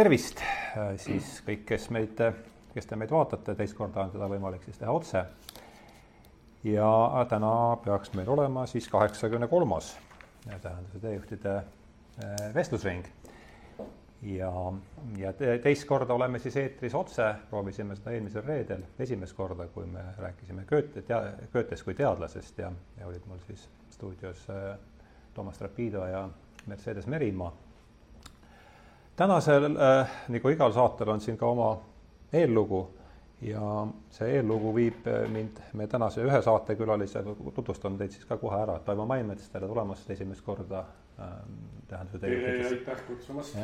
tervist siis kõik, kes meid, kes te meid vaatate, teist korda on seda võimalik siis teha otse. ja täna peaks meil olema siis kaheksakümne kolmas tähenduse teejuhtide eh, vestlusring. ja, ja teist korda oleme siis eetris otse, proovisime seda eelmisel reedel, esimest korda, kui me rääkisime Goethe, Goethest kui teadlasest ja, ja olid mul siis stuudios Toomas Rapido ja Mercedes Merimaa tänasel äh,, nagu igal saatel, on siin ka oma eellugu ja see eellugu viib äh, mind meie tänase ühe saatekülalise, tutvustan teid siis ka kohe ära, Taivo Maimets, tere tulemast esimest korda äh,. tähenduse teile aitäh kutsumast.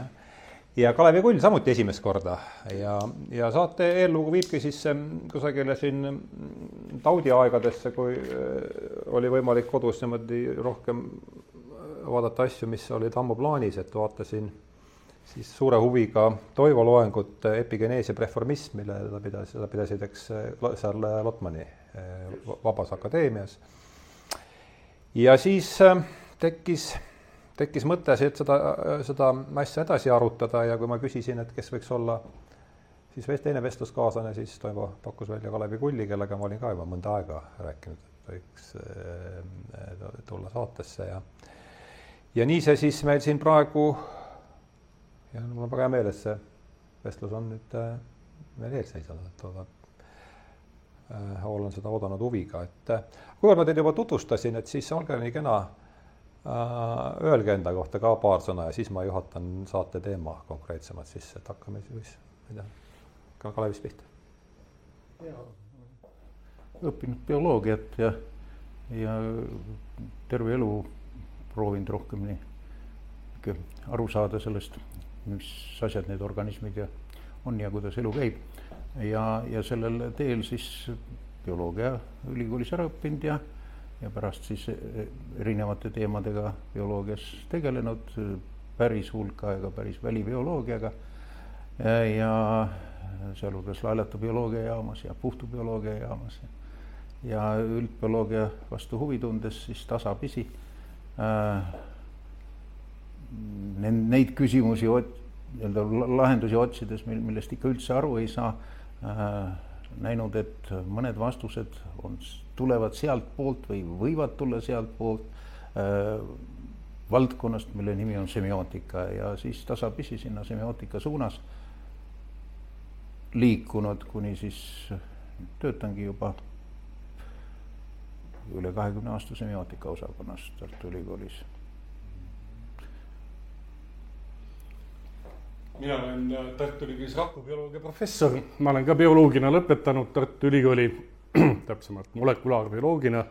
ja Kalevi Kull samuti esimest korda ja, ja saate eellugu viibki siis ähm, kusagile siin mm, taudiaegadesse, kui äh, oli võimalik kodus niimoodi rohkem vaadata asju, mis olid ammu plaanis, et vaatasin siis suure huviga Toivo loengut Epigenees ja preformism, mille ta pidas, seda pidasid, eks seal Lotmani eh, Vabas Akadeemias. ja siis eh, tekkis, tekkis mõte seda, seda asja edasi arutada ja kui ma küsisin, et kes võiks olla siis teine vestluskaaslane, siis Toivo pakkus välja Kalevi Kulli, kellega ma olin ka juba mõnda aega rääkinud, et võiks eh, tulla saatesse ja ja nii see siis meil siin praegu ja mul on väga hea meel, et see vestlus on nüüd äh, meil ees seisnud, et olen äh,, olen seda oodanud huviga, et äh, kuivõrd ma teid juba tutvustasin, et siis olge nii kena äh,, öelge enda kohta ka paar sõna ja siis ma juhatan saate teema konkreetsemalt sisse, et hakkame siis, ma ei tea, hakkame Kalevist pihta. õppinud bioloogiat ja, ja terve elu proovinud rohkem nii aru saada sellest mis asjad need organismid ja on ja kuidas elu käib. ja, ja sellel teel siis bioloogiaülikoolis ära õppinud ja, ja pärast siis erinevate teemadega bioloogias tegelenud, päris hulk aega päris välibioloogiaga ja, ja sealhulgas Laelata bioloogiajaamas ja Puhtu bioloogiajaamas ja üldbioloogia vastu huvi tundes siis tasapisi äh, neid küsimusi nii-öelda lahendusi otsides, mil, millest ikka üldse aru ei saa äh,, näinud, et mõned vastused on, tulevad sealtpoolt või võivad tulla sealtpoolt äh, valdkonnast, mille nimi on semiootika ja siis tasapisi sinna semiootika suunas liikunud, kuni siis töötangi juba üle kahekümne aasta semiootika osakonnas Tartu Ülikoolis mina olen äh, Tartu Ülikoolis rakubioloogia professor, ma olen ka bioloogina lõpetanud Tartu Ülikooli, täpsemalt molekulaarbioloogina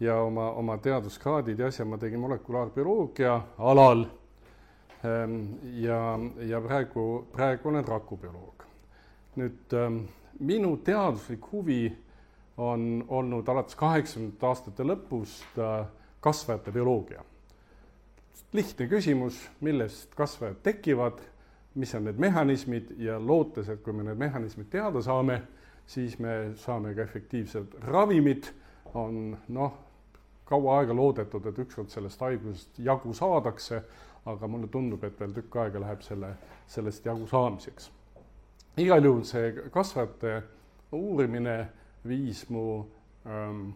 ja oma, oma teaduskraadid ja asja ma tegin molekulaarbioloogia alal. Ähm, ja, ja praegu, praegu olen rakubioloog. nüüd ähm, minu teaduslik huvi on olnud alates kaheksakümnendate aastate lõpust äh, kasvajate bioloogia. lihtne küsimus, millest kasvajad tekivad mis on need mehhanismid ja lootes, et kui me need mehhanismid teada saame, siis me saame ka efektiivsed ravimid, on noh, kaua aega loodetud, et ükskord sellest haigusest jagu saadakse, aga mulle tundub, et veel tükk aega läheb selle, sellest jagu saamiseks. igal juhul see kasvajate uurimine viis mu ähm,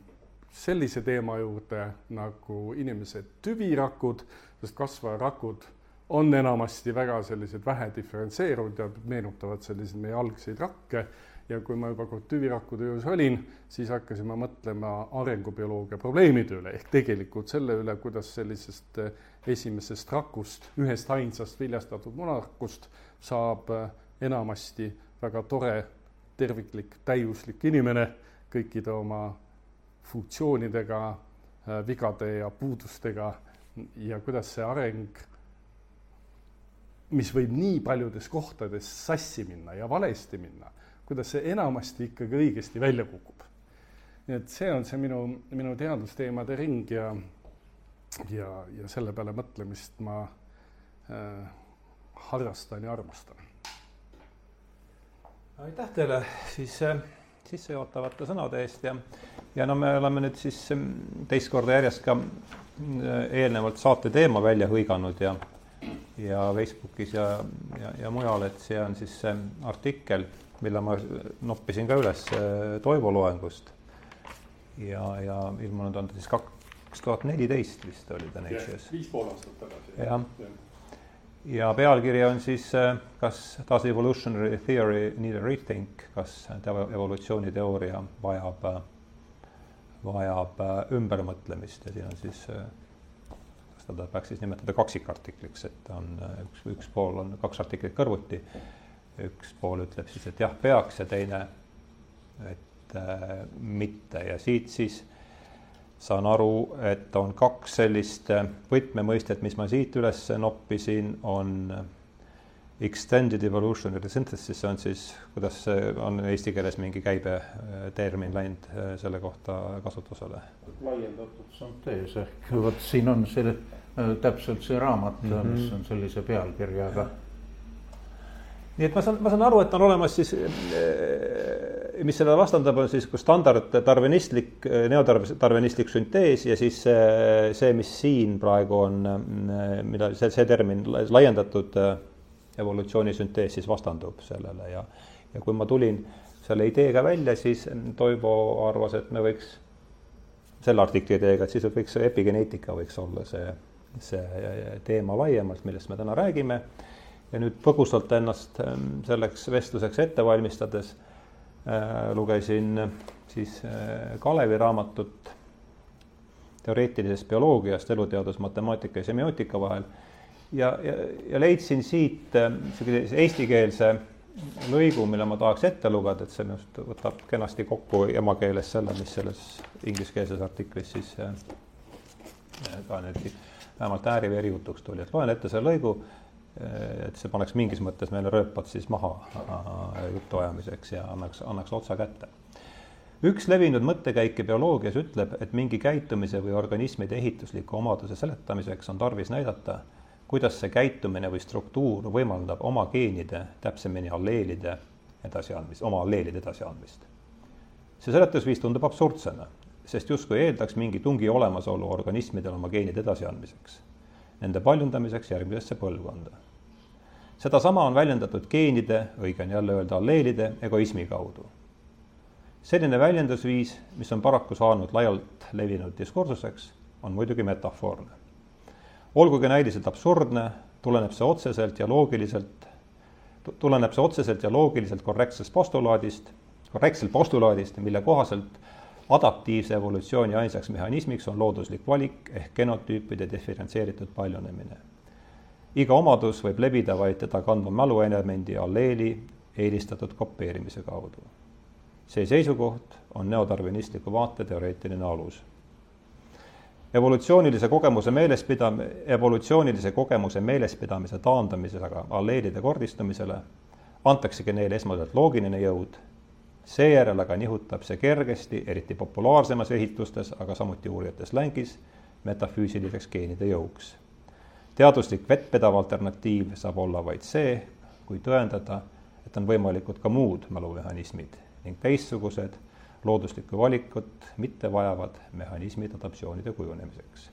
sellise teema juurde nagu inimese tüvirakud, sest kasvajarakud on enamasti väga sellised vähe diferentseerunud ja meenutavad selliseid meie algseid rakke. Ja kui ma juba tüvirakkude juures olin, siis hakkasin ma mõtlema arengubioloogia probleemide üle ehk tegelikult selle üle, kuidas sellisest eh, esimesest rakust, ühest ainsast viljastatud munarakust saab eh, enamasti väga tore, terviklik, täiuslik inimene kõikide oma funktsioonidega, eh, vigade ja puudustega. Ja kuidas see areng mis võib nii paljudes kohtades sassi minna ja valesti minna, kuidas see enamasti ikkagi õigesti välja kukub. nii et see on see minu, minu teadusteemade ring ja, ja, ja selle peale mõtlemist ma äh, harrastan ja armastan. aitäh teile siis äh, sissejuhatavate sõnade eest ja, ja no me oleme nüüd siis mm, teist korda järjest ka äh, eelnevalt saate teema välja hõiganud ja ja Facebookis ja, ja, ja mujal, et see on siis see artikkel, mille ma noppisin ka üles äh, Toivo loengust. ja, ja ilmunud on ta siis kaks tuhat neliteist vist oli ta Nature'is. viis pool aastat tagasi. jah ja. pealkiri on siis äh, kas does evolutionary theory need a rethink, kas evolutsiooniteooria vajab, vajab ümbermõtlemist ja siin on siis seda peaks siis nimetada kaksikartikliks, et on üks, üks pool on kaks artiklit kõrvuti. üks pool ütleb siis, et jah, peaks ja teine, et äh, mitte ja siit siis saan aru, et on kaks sellist äh, võtmemõistet, mis ma siit üles noppisin, on extended evolutionary synthesis, on siis, kuidas see on eesti keeles mingi käibetermin läinud äh, selle kohta kasutusele? laiendatud süntees ehk vot siin on see Äh, täpselt see raamat mm, -hmm. mis on sellise pealkirjaga. nii et ma saan, ma saan aru, et on olemas siis, äh, mis seda vastandab, on siis standard darwinistlik, äh, neodarwinistlik süntees ja siis see, see, mis siin praegu on, mida see, see termin laiendatud evolutsioonisüntees siis vastandub sellele ja, ja kui ma tulin selle ideega välja, siis Toivo arvas, et me võiks selle artikli ideega, et siis võiks epigeneetika võiks olla see see teema laiemalt, millest me täna räägime. ja nüüd põgusalt ennast ähm, selleks vestluseks ette valmistades äh, lugesin siis äh, Kalevi raamatut teoreetilisest bioloogiast, eluteadus, matemaatika ja semiootika vahel. Ja, ja, ja leidsin siit äh, sellise eestikeelse lõigu, mille ma tahaks ette lugeda, et see minu arust võtab kenasti kokku emakeeles selle, mis selles ingliskeelses artiklis siis ka nüüd vähemalt ääriveri jutuks tuli, et loen ette selle lõigu, et see paneks mingis mõttes meile rööpad siis maha äh, jutuajamiseks ja annaks, annaks otsa kätte. üks levinud mõttekäike bioloogias ütleb, et mingi käitumise või organismide ehitusliku omaduse seletamiseks on tarvis näidata, kuidas see käitumine või struktuur võimaldab oma geenide, täpsemini alleelide edasiandmist, oma alleelide edasiandmist. see seletusviis tundub absurdsena, sest justkui eeldaks mingi tungi olemasolu organismidel oma geenide edasiandmiseks, nende paljundamiseks järgmisesse põlvkonda. sedasama on väljendatud geenide, õige on jälle öelda alleelide egoismi kaudu. selline väljendusviis, mis on paraku saanud laialt levinud diskursuseks, on muidugi metafoorne. Olgugi näiliselt absurdne, tuleneb see otseselt ja loogiliselt, tuleneb see otseselt ja loogiliselt korrektsest postulaadist, korrektselt postulaadist, mille kohaselt adaptiivse evolutsiooni ainsaks mehhanismiks on looduslik valik ehk genotüüpide diferentseeritud paljunemine. iga omadus võib levida vaid teda kandva mäluelemendi alleeli eelistatud kopeerimise kaudu. see seisukoht on neodarwinistliku vaate teoreetiline alus. Evolutsioonilise kogemuse meelespidam-, evolutsioonilise kogemuse meelespidamise taandamisega alleelide kordistumisele antaksegi neile esmaselt loogiline jõud seejärel aga nihutab see kergesti, eriti populaarsemas ehitustes, aga samuti uurijate slängis, metafüüsiliseks geenide jõuks. teaduslik vettpedav alternatiiv saab olla vaid see, kui tõendada, et on võimalikud ka muud mälumehhanismid ning teistsugused looduslikku valikut mitte vajavad mehhanismid adaptatsioonide kujunemiseks.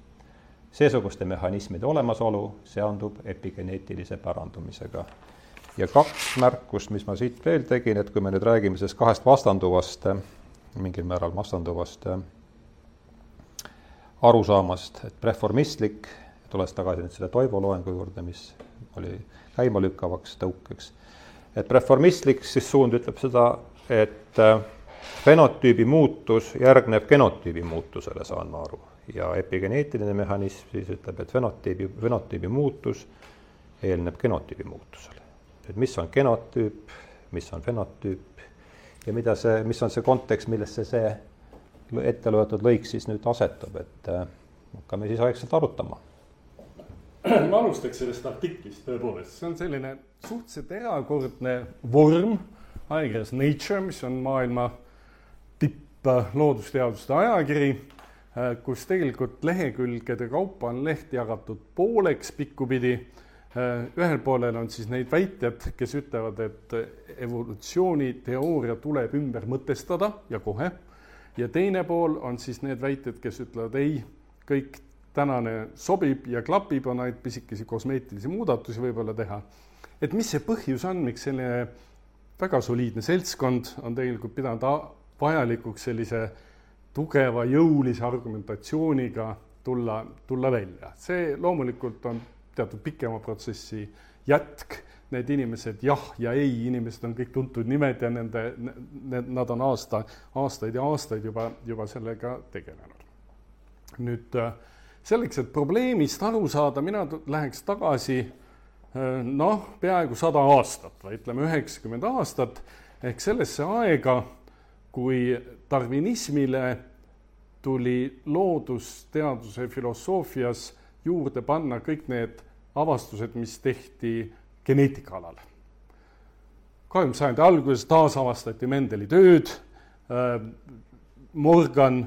seesuguste mehhanismide olemasolu seondub epigeneetilise pärandumisega ja kaks märkust, mis ma siit veel tegin, et kui me nüüd räägime sellest kahest vastanduvast, mingil määral vastanduvast arusaamast, et reformistlik, tulles tagasi nüüd selle Toivo loengu juurde, mis oli käimalükkavaks tõukeks, et reformistlik siis suund ütleb seda, et äh, fenotüübi muutus järgneb genotüübi muutusele, saan ma aru, ja epigeneetiline mehhanism siis ütleb, et fenotüübi, fenotüübi muutus eelneb genotüübi muutusele. Et mis on genotüüp, mis on fenotüüp ja mida see, mis on see kontekst, millesse see ette loetud lõik siis nüüd asetub, et äh, hakkame siis vaikselt arutama. ma alustaks sellest artiklist tõepoolest, see on selline suhteliselt erakordne vorm ajakirjas Nature, mis on maailma tipp loodusteaduste ajakiri, äh, kus tegelikult lehekülgede kaupa on leht jagatud pooleks pikkupidi Äh, ühel poolel on siis neid väitjad, kes ütlevad, et evolutsiooniteooria tuleb ümber mõtestada ja kohe. ja teine pool on siis need väited, kes ütlevad ei, kõik tänane sobib ja klapib, on ainult pisikesi kosmeetilisi muudatusi võib-olla teha. et mis see põhjus on, miks selline väga soliidne seltskond on tegelikult pidanud vajalikuks sellise tugeva jõulise argumentatsiooniga tulla, tulla välja. see loomulikult on teatud pikema protsessi jätk, need inimesed, jah ja ei, inimesed on kõik tuntud nimed ja nende, nad on aasta, aastaid ja aastaid juba, juba sellega tegelenud. nüüd selleks, et probleemist aru saada, mina läheks tagasi noh, peaaegu sada aastat või ütleme, üheksakümmend aastat ehk sellesse aega, kui darwinismile tuli loodusteaduse filosoofias juurde panna kõik need avastused, mis tehti geneetika alal. kahekümnenda sajandi alguses taasavastati Mendeli tööd, äh, Morgan,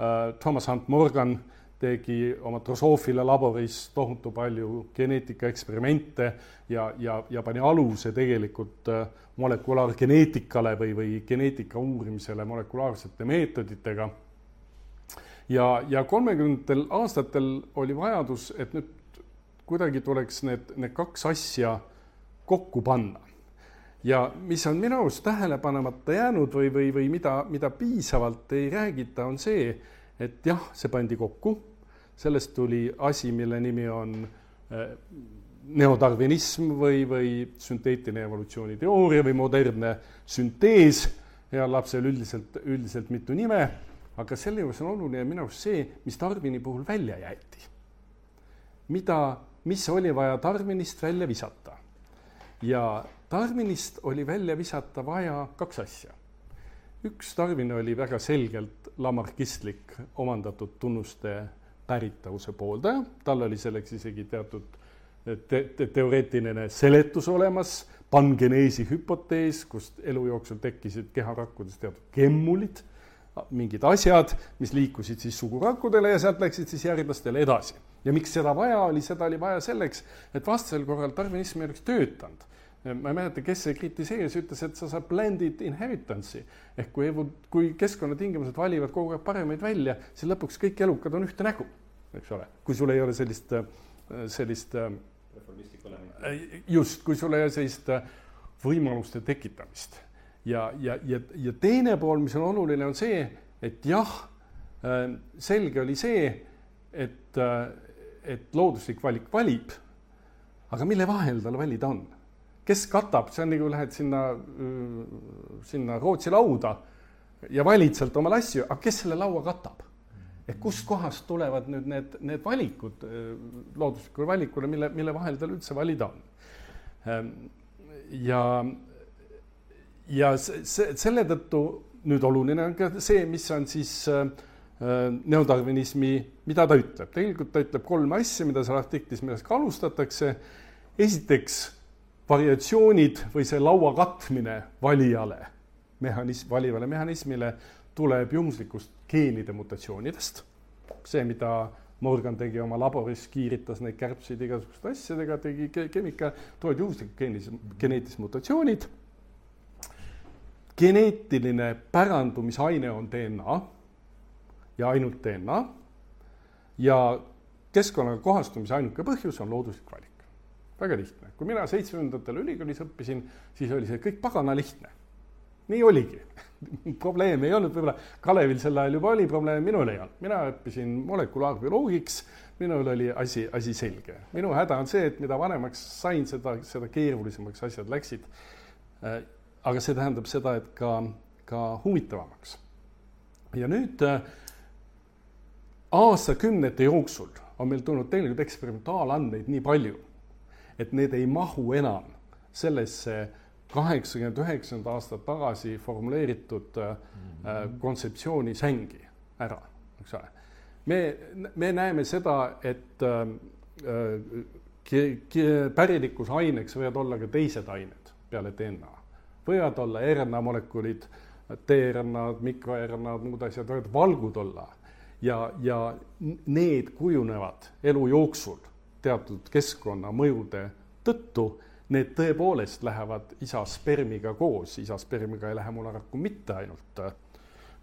äh, Thomas Hunt Morgan tegi oma drosoofila laboris tohutu palju geneetikaeksperimente ja, ja, ja pani aluse tegelikult äh, molekulaargeneetikale või, või geneetika uurimisele molekulaarsete meetoditega ja, ja kolmekümnendatel aastatel oli vajadus, et nüüd kuidagi tuleks need, need kaks asja kokku panna. ja mis on minu arust tähele panemata jäänud või, või, või mida, mida piisavalt ei räägita, on see, et jah, see pandi kokku, sellest tuli asi, mille nimi on äh, neodarwinism või, või sünteetiline evolutsiooniteooria või modernne süntees, heal lapsel üldiselt, üldiselt mitu nime aga selle juures on oluline minu arust see, mis Darwini puhul välja jäeti. mida, mis oli vaja Darwinist välja visata. ja Darwinist oli välja visata vaja kaks asja. üks, Darwin oli väga selgelt lamarkistlik omandatud tunnuste päritavuse pooldaja, tal oli selleks isegi teatud te te teoreetiline seletus olemas, pangeneesi hüpotees, kust elu jooksul tekkisid keharakkudes teatud kemmulid mingid asjad, mis liikusid siis sugurakkudele ja sealt läksid siis järglastele edasi. ja miks seda vaja oli, seda oli vaja selleks, et vastasel korral darwinism ei oleks töötanud. Ma ei mäleta, kes see kritiseeris, ütles, et sa saad blended inheritance'i. Ehk kui evu-, kui keskkonnatingimused valivad kogu aeg paremaid välja, siis lõpuks kõik elukad on ühte nägu, eks ole, kui sul ei ole sellist, sellist just, kui sul ei ole sellist võimaluste tekitamist. Ja, ja, ja, ja teine pool, mis on oluline, on see, et jah, äh, selge oli see, et, äh, et looduslik valik valib, aga mille vahel tal valida on? Kes katab, see on nagu lähed sinna, äh, sinna Rootsi lauda ja valid sealt omale asju, aga kes selle laua katab? et kustkohast tulevad nüüd need, need valikud looduslikule valikule, mille, mille vahel tal üldse valida on? Ähm, ja ja see, selle tõttu nüüd oluline on ka see, mis on siis äh, äh, neodarwinismi, mida ta ütleb. tegelikult ta ütleb kolm asja, mida seal artiklis millest ka alustatakse. esiteks variatsioonid või see laua katmine valijale, mehhanism, valivale mehhanismile tuleb juhuslikust geenide mutatsioonidest. see, mida Morgan tegi oma laboris, kiiritas neid kärbseid igasuguste asjadega, tegi keemika, tulevad juhuslikud geenis, geneetilised mutatsioonid geneetiline pärandumisaine on DNA ja ainult DNA ja keskkonnaga kohastumise ainuke põhjus on looduslik valik. Väga lihtne, kui mina seitsmekümnendatel ülikoolis õppisin, siis oli see kõik pagana lihtne. nii oligi probleemi ei olnud, võib-olla Kalevil sel ajal juba oli probleem, minul ei olnud, mina õppisin molekulaarbioloogiks, minul oli asi, asi selge. minu häda on see, et mida vanemaks sain, seda, seda keerulisemaks asjad läksid aga see tähendab seda, et ka, ka huvitavamaks. ja nüüd äh, aastakümnete jooksul on meil tulnud tegelikult eksperimentaalandmeid nii palju, et need ei mahu enam sellesse kaheksakümmend, üheksakümmend aastat tagasi formuleeritud äh, äh kontseptsiooni sängi ära, eks ole. me, me näeme seda, et äh, äh pärilikus aineks võivad olla ka teised ained peale DNA võivad olla RNA-molekulid, tRNA-d, mikroRNA-d, muud asjad, võivad valgud olla. ja, ja need kujunevad elu jooksul teatud keskkonnamõjude tõttu, need tõepoolest lähevad isa spermiga koos, isa spermiga ei lähe mullarakku mitte ainult,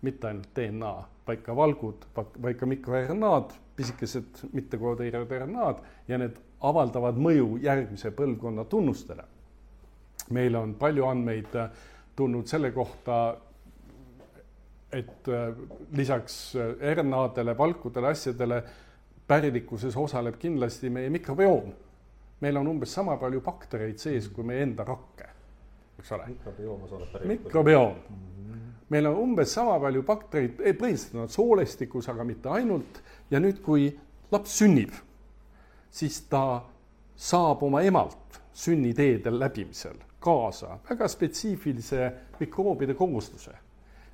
mitte ainult DNA, vaid ka valgud, vaid ka mikroRNA-d, pisikesed mittekoodeerivad RNA-d ja need avaldavad mõju järgmise põlvkonna tunnustele. meil on palju andmeid äh, tulnud selle kohta, et äh, lisaks äh, RNA-dele, valkudele, asjadele pärilikkuses osaleb kindlasti meie mikrobioom. meil on umbes sama palju baktereid sees kui meie enda rakke, eks ole. mikrobioom osaleb pärilikkuses. mikrobioom mm. -hmm. meil on umbes sama palju baktereid, põhiliselt on soolestikus, aga mitte ainult. ja nüüd, kui laps sünnib, siis ta saab oma emalt sünniteedel läbimisel kaasa väga spetsiifilise mikroobide kogustuse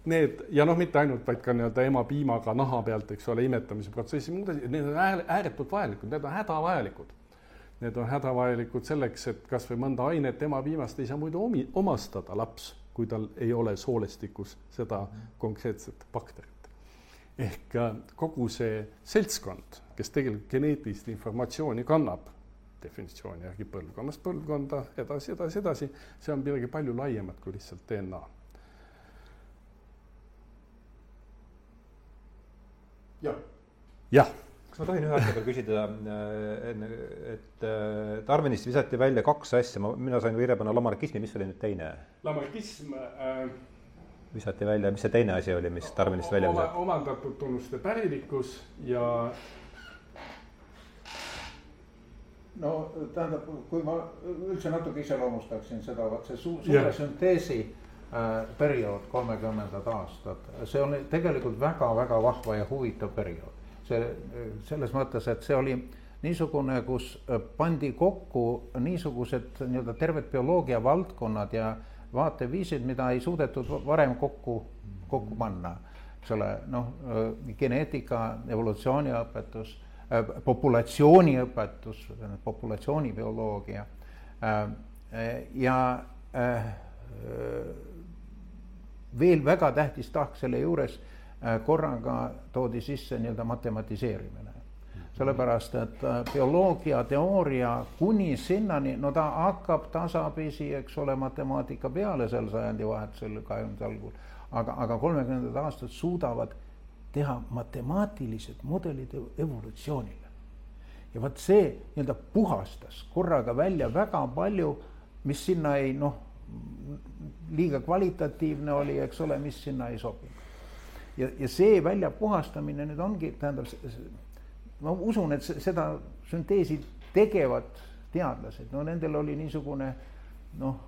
need ja noh, mitte ainult, vaid ka nii-öelda ema piimaga naha pealt, eks ole, imetamise protsessi, muud asjad, need on ääretult vajalikud, need on hädavajalikud. Need on hädavajalikud selleks, et kas või mõnda ainet ema piimast ei saa muidu omi, omastada laps, kui tal ei ole soolestikus seda konkreetset bakterit. ehk äh, kogu see seltskond, kes tegelikult geneetilist informatsiooni kannab, definitsiooni järgi põlvkonnast põlvkonda edasi, edasi, edasi, see on midagi palju laiemat kui lihtsalt DNA jah. jah. kas ma tohin ühe asja veel küsida äh, enne, et äh, Darwinist visati välja kaks asja, ma, mina sain virje panna lamarkismi, mis oli nüüd teine? lamarkism äh, visati välja, mis see teine asi oli, mis Darwinist välja visati? omandatud tunnuste pärilikkus ja no tähendab, kui ma üldse natuke iseloomustaksin seda, vot see suur, suure yeah. sünteesi Äh, periood, kolmekümnendad aastad, see oli tegelikult väga-väga vahva ja huvitav periood. see, selles mõttes, et see oli niisugune, kus pandi kokku niisugused nii-öelda terved bioloogia valdkonnad ja vaateviisid, mida ei suudetud varem kokku, kokku panna. eks ole, noh, geneetika, evolutsiooniõpetus, äh, populatsiooniõpetus, populatsioonibioloogia äh, ja veel väga tähtis tahk selle juures äh, korraga toodi sisse nii-öelda matematiseerimine. sellepärast, et äh, bioloogia teooria kuni sinnani, no ta hakkab tasapisi, eks ole, matemaatika peale sel sajandivahetusel, kahekümnenda algul, aga, aga kolmekümnendad aastad suudavad teha matemaatilised mudelid evolutsioonile. ja vot see nii-öelda puhastas korraga välja väga palju, mis sinna ei noh liiga kvalitatiivne oli, eks ole, mis sinna ei sobinud. ja, ja see välja puhastamine nüüd ongi, tähendab, ma usun, et seda sünteesi tegevad teadlased, no nendel oli niisugune noh,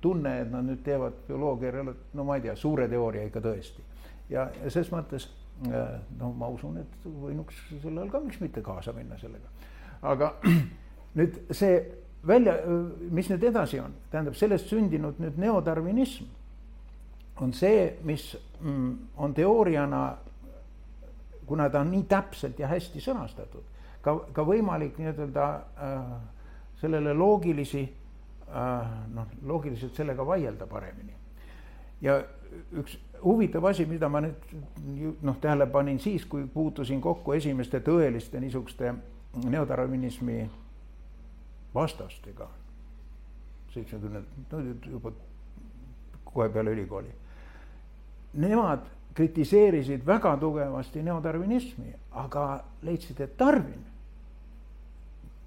tunne, et nad nüüd teevad bioloogia, no ma ei tea, suure teooria ikka tõesti. ja, ja ses mõttes no ma usun, et võinuks sel ajal ka miks mitte kaasa minna sellega. aga nüüd see välja, mis nüüd edasi on, tähendab sellest sündinud nüüd neodarvinism on see, mis mm, on teooriana, kuna ta on nii täpselt ja hästi sõnastatud, ka, ka võimalik nii-ütelda äh, sellele loogilisi äh, noh, loogiliselt sellega vaielda paremini. ja üks huvitav asi, mida ma nüüd noh, tähele panin siis, kui puutusin kokku esimeste tõeliste niisuguste neodarvinismi vastastega, seitsmekümnendad, no juba kohe peale ülikooli. Nemad kritiseerisid väga tugevasti neodarvinismi, aga leidsid, et Darwin,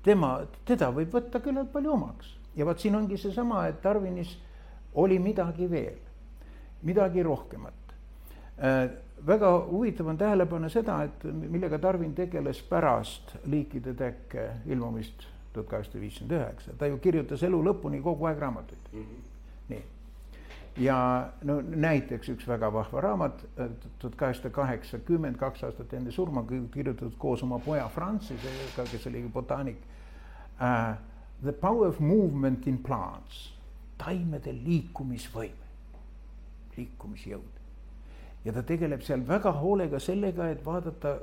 tema, teda võib võtta küllalt palju omaks. Ja vot siin ongi seesama, et Darwinis oli midagi veel, midagi rohkemat. Äh, väga huvitav on tähele panna seda, et millega Darwin tegeles pärast liikide tekke ilmumist tuhat kaheksasada viiskümmend üheksa, ta ju kirjutas elu lõpuni kogu aeg raamatuid mm. -hmm. nii. ja no näiteks üks väga vahva raamat, äh, tuhat kaheksasada kaheksakümmend, kaks aastat enne surma kirjutatud koos oma poja Francisega, kes oli botaanik uh,. The power of movement in plants, taimede liikumisvõime, liikumisjõud ja ta tegeleb seal väga hoolega sellega, et vaadata,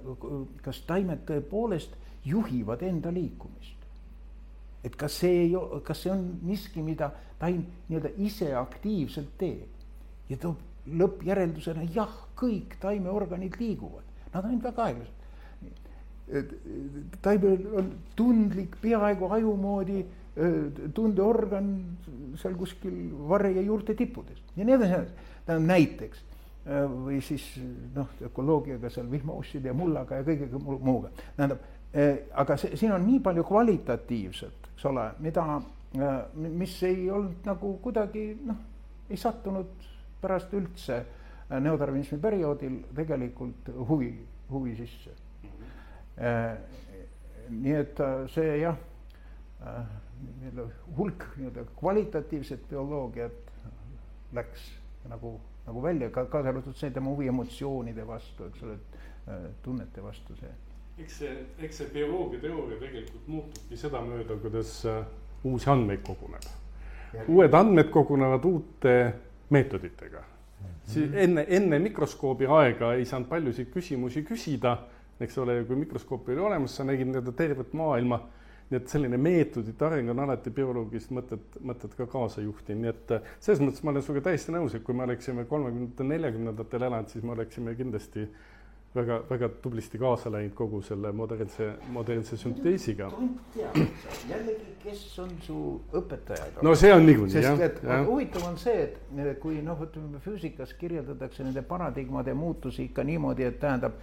kas taimed tõepoolest juhivad enda liikumist et kas see ei, kas see on miski, mida taim nii-öelda ise aktiivselt teeb ja toob lõppjäreldusena jah, kõik taimeorganid liiguvad, nad on väga aeglased. taimel on tundlik, peaaegu aju moodi tundeorgan seal kuskil varre ja juurte tippudes ja nii edasi, tähendab näiteks või siis noh, ökoloogiaga seal vihmausside ja mullaga ja kõige muuga. tähendab, aga see, siin on nii palju kvalitatiivset, eks ole, mida, mis ei olnud nagu kuidagi noh, ei sattunud pärast üldse neodarwinismi perioodil tegelikult huvi, huvi sisse. -hmm nii et äh, see jah, äh, hulk nii-öelda kvalitatiivset bioloogiat läks nagu, nagu välja, ka kaasa arvatud see tema huvi emotsioonide vastu, eks ole, äh, tunnete vastu see. Eks see, eks see bioloogiateooria tegelikult muutubki sedamööda, kuidas uusi andmeid koguneb. uued andmed kogunevad uute meetoditega mm. -hmm. siis enne, enne mikroskoobi aega ei saanud paljusid küsimusi küsida eks ole, kui mikroskoop oli olemas, sa nägid nii-öelda tervet maailma. nii et selline meetodite areng on alati bioloogilist mõtet, mõtet ka kaasa juhtinud, nii et äh, selles mõttes ma olen sinuga täiesti nõus, et kui me oleksime kolmekümnendatel, neljakümnendatel elanud, siis me oleksime kindlasti väga, väga tublisti kaasa läinud kogu selle modernse, modernse sünteesiga. jällegi, kes on su õpetajad? no see on niikuinii jah. sest et huvitav on see, et kui noh, ütleme füüsikas kirjeldatakse nende paradigmade muutusi ikka niimoodi, et tähendab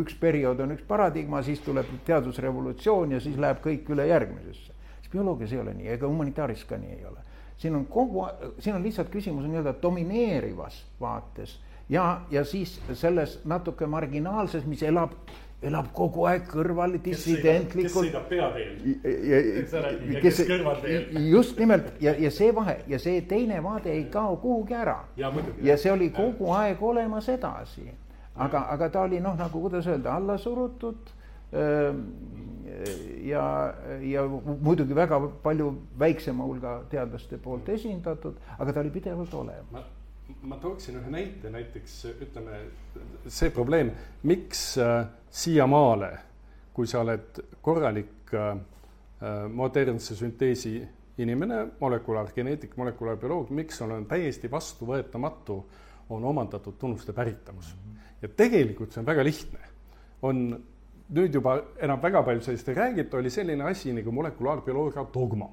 üks periood on üks paradigma, siis tuleb teadusrevolutsioon ja siis läheb kõik üle järgmisesse. siis bioloogias ei ole nii, ega humanitaaris ka nii ei ole. siin on kogu, siin on lihtsalt küsimus nii-öelda domineerivas vaates ja, ja siis selles natuke marginaalses, mis elab, elab kogu aeg kõrval dissidentlikult. kes sõidab peateel. kes kõrval teel. just nimelt ja, ja see vahe ja see teine vaade ei kao kuhugi ära. ja, see oli kogu aeg olemas edasi aga, aga ta oli noh, nagu kuidas öelda, alla surutud ja, ja muidugi väga palju väiksema hulga teadlaste poolt esindatud, aga ta oli pidevalt olemas. Ma tooksin ühe näite, näiteks ütleme see probleem, miks äh, siiamaale, kui sa oled korralik äh, äh modernse sünteesi inimene, molekulaargeneetik, molekulaarbioloog, miks on täiesti vastuvõetamatu, on omandatud tunnuste päritavus mm. -hmm ja tegelikult see on väga lihtne. on nüüd juba enam väga palju sellest ei räägita, oli selline asi nagu molekulaarbioloogia dogma.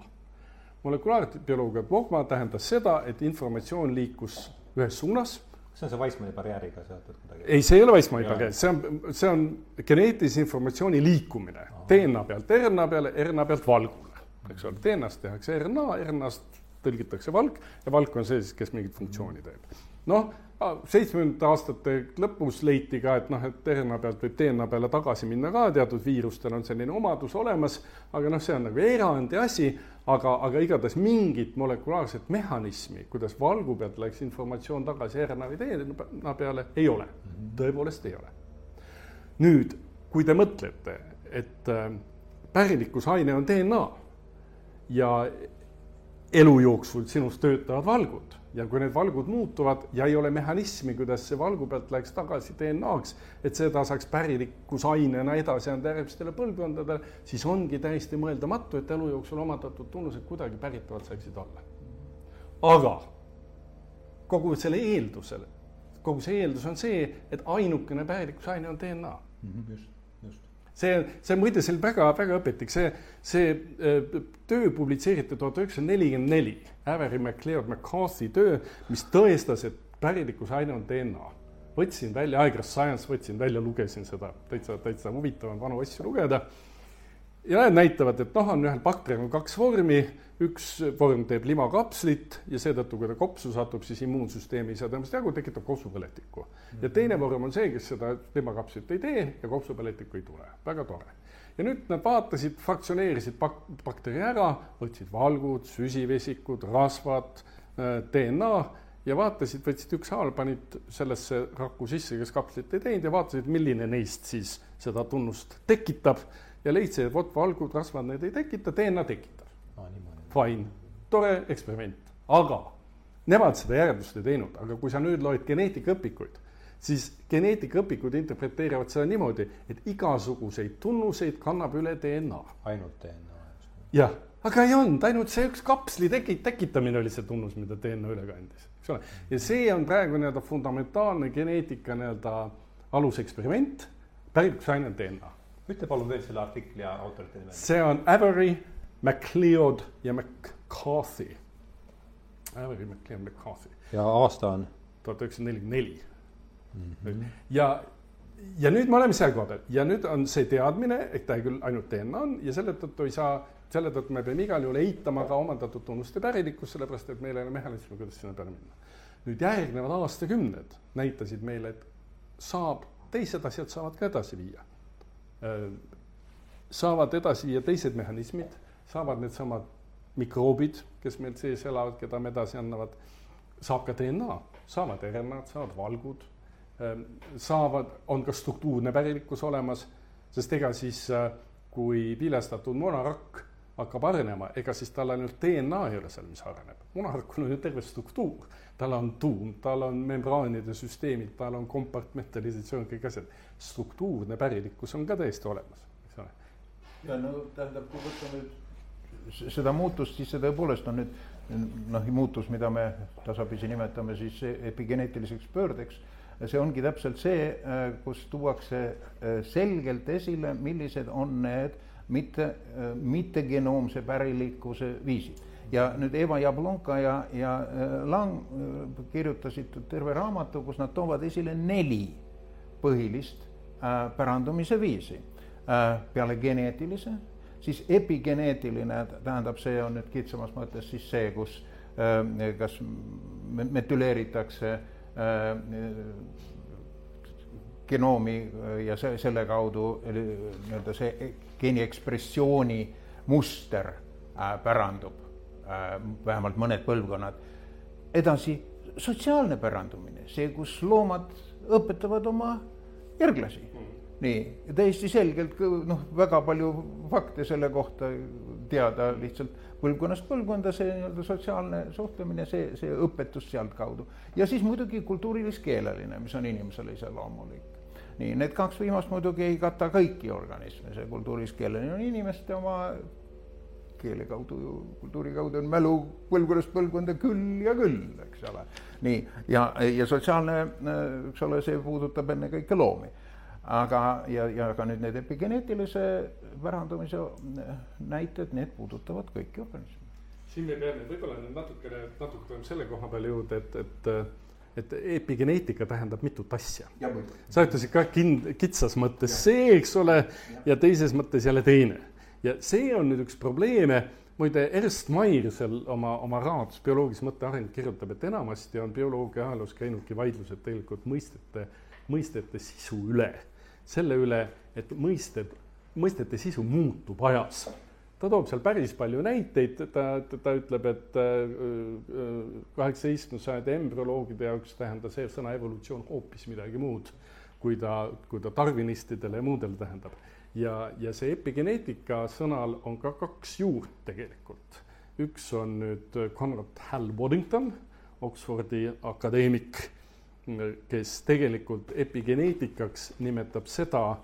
molekulaarbioloogia dogma tähendas seda, et informatsioon liikus ühes suunas see on see Weissmanni barjääriga seotud kuidagi? ei, see ei ole Weissmanni barjäär, see on, see on geneetilise informatsiooni liikumine Aha. DNA pealt RNA peale, RNA pealt valgule, eks ole, DNA-st tehakse RNA, RNA-st tõlgitakse valk ja valk on see siis, kes mingit funktsiooni teeb. noh seitsmekümnendate aastate lõpus leiti ka, et noh, et RNA pealt võib DNA peale tagasi minna ka, teatud viirustel on selline omadus olemas, aga noh, see on nagu erandi asi, aga, aga igatahes mingit molekulaarset mehhanismi, kuidas valgu pealt läks informatsioon tagasi RNA või DNA peale, ei ole. tõepoolest ei ole. nüüd, kui te mõtlete, et äh, pärilikkusaine on DNA ja elu jooksul sinus töötavad valgud ja kui need valgud muutuvad ja ei ole mehhanismi, kuidas see valgu pealt läks tagasi DNA-ks, et seda saaks pärilikkusainena edasi anda järgmistele põlvkondadele, siis ongi täiesti mõeldamatu, et elu jooksul omandatud tunnused kuidagi päritavad saaksid olla. aga kogu selle eeldusel, kogu see eeldus on see, et ainukene pärilikkusaine on DNA mm. -hmm, just see, see muide, see oli väga-väga õpetlik, see, see äh, töö publitseeriti tuhat üheksasada nelikümmend neli, Avery MacLeod McCarthy töö, mis tõestas, et pärilikkusaine on DNA. võtsin välja, aegras Science võtsin välja, lugesin seda, täitsa, täitsa huvitav on vanu asju lugeda ja näitavad, et noh, on ühel bakteril kaks vormi, üks vorm teeb limakapslit ja seetõttu, kui ta kopsu satub, siis immuunsüsteem ei saa temast jagu, tekitab kopsupõletikku. ja teine vorm on see, kes seda limakapslit ei tee ja kopsupõletikku ei tule, väga tore. ja nüüd nad vaatasid, fraktsioneerisid bak-, bakteri ära, võtsid valgud, süsivesikud, rasvad, äh, DNA ja vaatasid, võtsid ükshaaval, panid sellesse raku sisse, kes kapslit ei teinud ja vaatasid, milline neist siis seda tunnust tekitab ja leidsid, et vot valgud, rasvad need ei tekita, DNA tekitab ah,. Fine, tore eksperiment, aga nemad seda järeldust ei teinud, aga kui sa nüüd loed geneetikaõpikuid, siis geneetikaõpikud interpreteerivad seda niimoodi, et igasuguseid tunnuseid kannab üle DNA. ainult DNA. jah, aga ei olnud, ainult see üks kapsli teki-, tekitamine oli see tunnus, mida DNA üle kandis, eks ole. ja see on praegu nii-öelda fundamentaalne geneetika nii-öelda aluseksperiment, pärikuks ainult DNA ütle palun veel selle artikli ja autorite nime. see on Avery, MacLeod ja McCarthy. Avery, MacLeod, McCarthy. ja aasta on? tuhat üheksasada nelikümmend neli. Mhm. ja, ja nüüd me oleme seal koha peal ja nüüd on see teadmine, et ta küll ainult DNA on ja selle tõttu ei saa, selle tõttu me peame igal juhul eitama ka omandatud tunnuste pärilikkust, sellepärast et meil ei ole mehhanismi, kuidas sinna peale minna. nüüd järgnevad aastakümned näitasid meile, et saab, teised asjad saavad ka edasi viia. Äh, saavad edasi viia teised mehhanismid, saavad needsamad mikroobid, kes meil sees elavad, keda me edasi annavad, saab ka DNA, saavad RNA-d, saavad valgud, ähm, saavad, on ka struktuurne pärilikkus olemas, sest ega siis, äh, kui vilestatud munarakk hakkab arenema, ega siis tal ainult DNA ei ole seal, mis areneb. munarakul on ju terve struktuur, tal on tuum, tal on membraanide süsteemid, tal on kompartmentalisatsioon, kõik asjad. struktuurne pärilikkus on ka täiesti olemas, eks ole. ja no tähendab, kui võtta nüüd seda muutust, siis see tõepoolest on nüüd noh, muutus, mida me tasapisi nimetame siis epigeneetiliseks pöördeks. see ongi täpselt see, kus tuuakse äh, selgelt esile, millised on need mitte, äh, mittegenoomse pärilikkuse viisid. ja nüüd Eva Jablonka ja, ja äh, Lang kirjutasid terve raamatu, kus nad toovad esile neli põhilist pärandumise viisi peale geneetilise siis epigeneetiline tähendab, see on nüüd kitsamas mõttes siis see, kus äh, kas metüleeritakse äh, genoomi ja see, selle kaudu nii-öelda see geeni ekspressiooni muster äh, pärandub vähemalt mõned põlvkonnad. edasi sotsiaalne pärandumine, see, kus loomad õpetavad oma järglasi nii, täiesti selgelt noh, väga palju fakte selle kohta teada lihtsalt põlvkonnast põlvkonda, see nii-öelda sotsiaalne suhtlemine, see, see õpetus sealtkaudu. ja siis muidugi kultuurilis-keeleline, mis on inimesele iseloomulik. Nii, need kaks viimast muidugi ei kata kõiki organisme, see kultuurilis-keeleline on inimeste oma keele kaudu ju, kultuuri kaudu on mälu põlvkonnast põlvkonda küll ja küll, eks ole. nii, ja, ja sotsiaalne, eks ole, see puudutab ennekõike loomi aga, ja, ja ka nüüd need epigeneetilise pärandumise näited, need puudutavad kõiki organisme. siin me peame võib-olla nüüd natukene, natuke selle koha peale jõuda, et, et et epigeneetika tähendab mitut asja. sa ütlesid ka kind-, kitsas mõttes ja. see, eks ole, ja teises mõttes jälle teine. ja see on nüüd üks probleeme, muide Ernst Mayr seal oma, oma raamatus Bioloogilise mõtte areng kirjutab, et enamasti on bioloogia ajaloos käinudki vaidlused tegelikult mõistete, mõistete sisu üle selle üle, et mõisted, mõistete sisu muutub ajas. Ta toob seal päris palju näiteid, ta, ta ütleb, et äh, äh, kaheksateistkümnenda sajandi embrüoloogide jaoks tähendas sõna evolutsioon hoopis midagi muud, kui ta, kui ta tarvinistidele ja muudele tähendab. ja, ja see epigeneetika sõnal on ka kaks juurt tegelikult. üks on nüüd Conrad Hal Waddington, Oxfordi akadeemik kes tegelikult epigeneetikaks nimetab seda,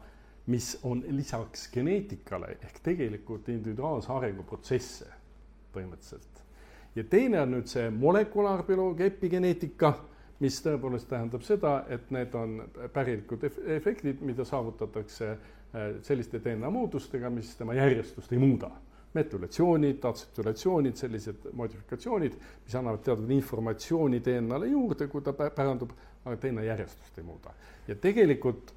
mis on lisaks geneetikale ehk tegelikult individuaalse arenguprotsesse põhimõtteliselt. ja teine on nüüd see molekulaarbioloogia epigeneetika, mis tõepoolest tähendab seda, et need on pärilikud efektid, mida saavutatakse äh, selliste DNA muutustega, mis tema järjestust ei muuda metülatsioonid, atseptülatsioonid, sellised modifikatsioonid, mis annavad teatud informatsiooni DNA-le juurde, kui ta pärandub, aga teine järjestust ei muuda. ja tegelikult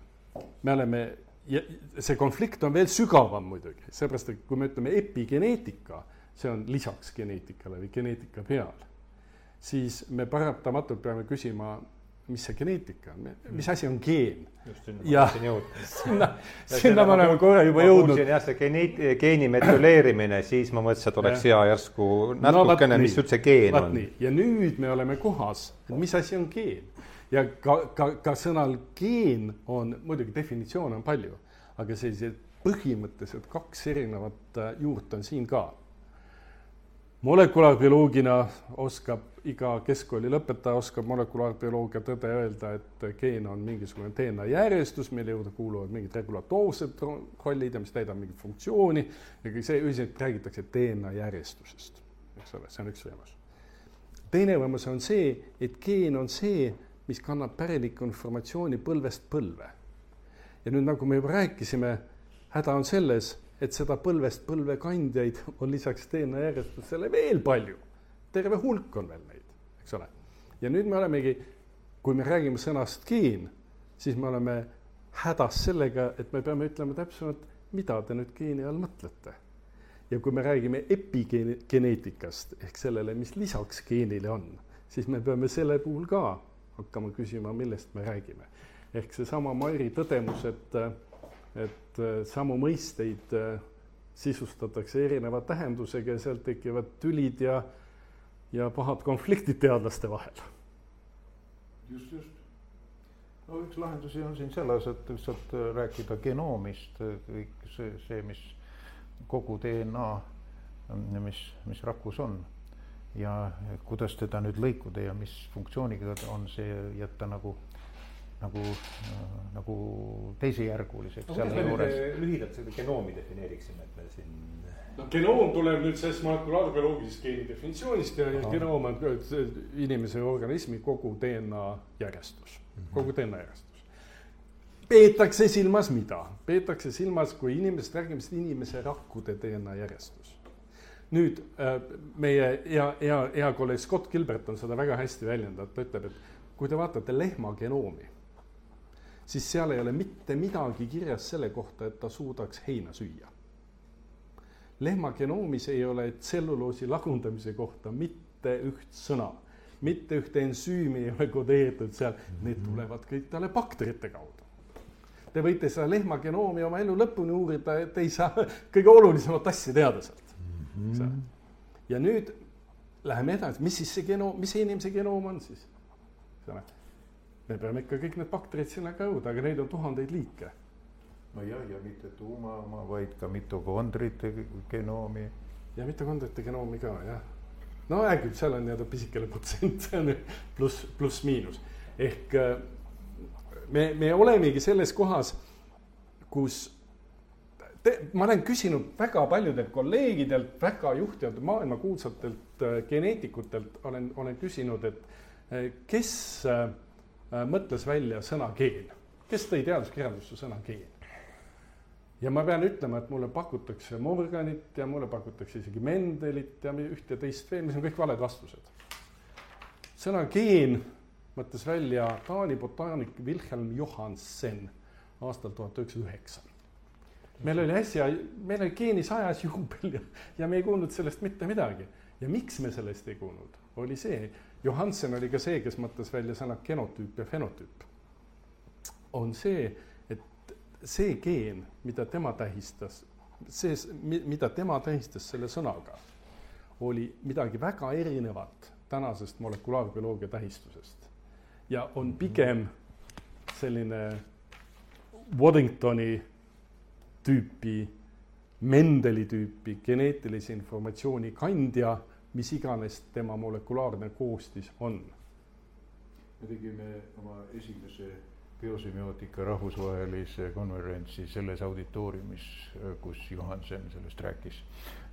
me oleme, ja see konflikt on veel sügavam muidugi, seepärast et kui me ütleme epigeneetika, see on lisaks geneetikale või geneetika peal, siis me paratamatult peame küsima mis see geneetika on, mis asi on geen? ja sinna, sinna me oleme korra juba jõudnud. jah, see geneet-, geeni metüleerimine, siis ma mõtlesin, et oleks hea järsku natukene no,, mis üldse geen on. ja nüüd me oleme kohas, mis asi on geen. Ja ka, ka, ka sõnal geen on, muidugi definitsioone on palju, aga sellised põhimõtteliselt kaks erinevat äh, juurt on siin ka molekulaarbioloogina oskab iga keskkooli lõpetaja oskab molekulaarbioloogia tõde öelda, et geen on mingisugune DNA järjestus, mille juurde kuuluvad mingid regulatoorsed rollid ja mis täidab mingit funktsiooni ja kõik see, üldiselt räägitakse DNA järjestusest, eks ole, see on üks võimalus. teine võimalus on see, et geen on see, mis kannab pärilikku informatsiooni põlvest põlve. ja nüüd, nagu me juba rääkisime, häda on selles et seda põlvest põlve kandjaid on lisaks DNA järjestusele veel palju. terve hulk on veel neid, eks ole. ja nüüd me olemegi kui me räägime sõnast geen, siis me oleme hädas sellega, et me peame ütlema täpsemalt, mida te nüüd geeni all mõtlete. ja kui me räägime epigeneetikast ehk sellele, mis lisaks geenile on, siis me peame selle puhul ka hakkama küsima, millest me räägime. ehk seesama Mairi tõdemus, et, et samu mõisteid sisustatakse erineva tähendusega ja sealt tekivad tülid ja, ja pahad konfliktid teadlaste vahel. just, just. no üks lahendusi on siin selles, et lihtsalt rääkida genoomist, kõik see, see, mis kogu DNA, mis, mis rakus on ja kuidas teda nüüd lõikuda ja mis funktsiooniga on see jätta nagu nagu, nagu teisejärguliseks no, selle juures. lühidalt seda genoomi defineeriksime, et me siin. no genoom tuleb nüüd sellest molekulaarbioloogilisest geeni definitsioonist ja, ja genoom on inimese organismi kogu DNA järjestus mm, -hmm. kogu DNA järjestus. peetakse silmas mida? peetakse silmas, kui inimesest räägime, siis inimese rakkude DNA järjestus nüüd äh, meie hea, hea, hea kolleeg Scott Gilbert on seda väga hästi väljendanud, ta ütleb, et kui te vaatate lehma genoomi siis seal ei ole mitte midagi kirjas selle kohta, et ta suudaks heina süüa. lehma genoomis ei ole tselluloosi lagundamise kohta mitte üht sõna, mitte ühte ensüümi ei ole kodeeritud seal, need tulevad kõik talle bakterite kaudu. Te võite seda lehma genoomi oma elu lõpuni uurida, et ei saa kõige olulisemat asja teada sealt mm. ja nüüd läheme edasi, mis siis see genoom, mis see inimese genoom on siis? me peame ikka kõik need bakterid sinna ka jõuda, aga neid on tuhandeid liike. no ja, ja mitte tuuma oma, vaid ka mitokondrite genoomi. ja mitokondrite genoomi ka jah. no hea küll, seal on nii-öelda pisikene protsent, see on pluss, pluss-miinus ehk äh, me, me olemegi selles kohas, kus ma olen küsinud väga paljudelt kolleegidelt, väga juhtivatelt maailmakuulsatelt äh, geneetikutelt olen, olen küsinud, et äh, kes Äh, mõtles välja sõna geen. kes tõi teaduskirjandusse sõna geen? ja ma pean ütlema, et mulle pakutakse Morganit ja mulle pakutakse isegi Mendelit ja üht ja teist veel, mis on kõik valed vastused. sõna geen mõtles välja Taani botaanik Wilhelm Johansen aastal tuhat üheksasada üheksa. Meil oli äsja, meil oli geeni sajas juubel ja, ja me ei kuulnud sellest mitte midagi. ja miks me sellest ei kuulnud, oli see, Johansen oli ka see, kes mõtles välja sõnad genotüüp ja fenotüüp. on see, et see geen, mida tema tähistas, see, mida tema tähistas selle sõnaga, oli midagi väga erinevat tänasest molekulaarbioloogia tähistusest. ja on pigem selline Waddingtoni tüüpi, Mendeli tüüpi geneetilise informatsiooni kandja mis iganes tema molekulaarne koostis on. me tegime oma esimese biosemiotika rahvusvahelise konverentsi selles auditooriumis, kus Johansen sellest rääkis.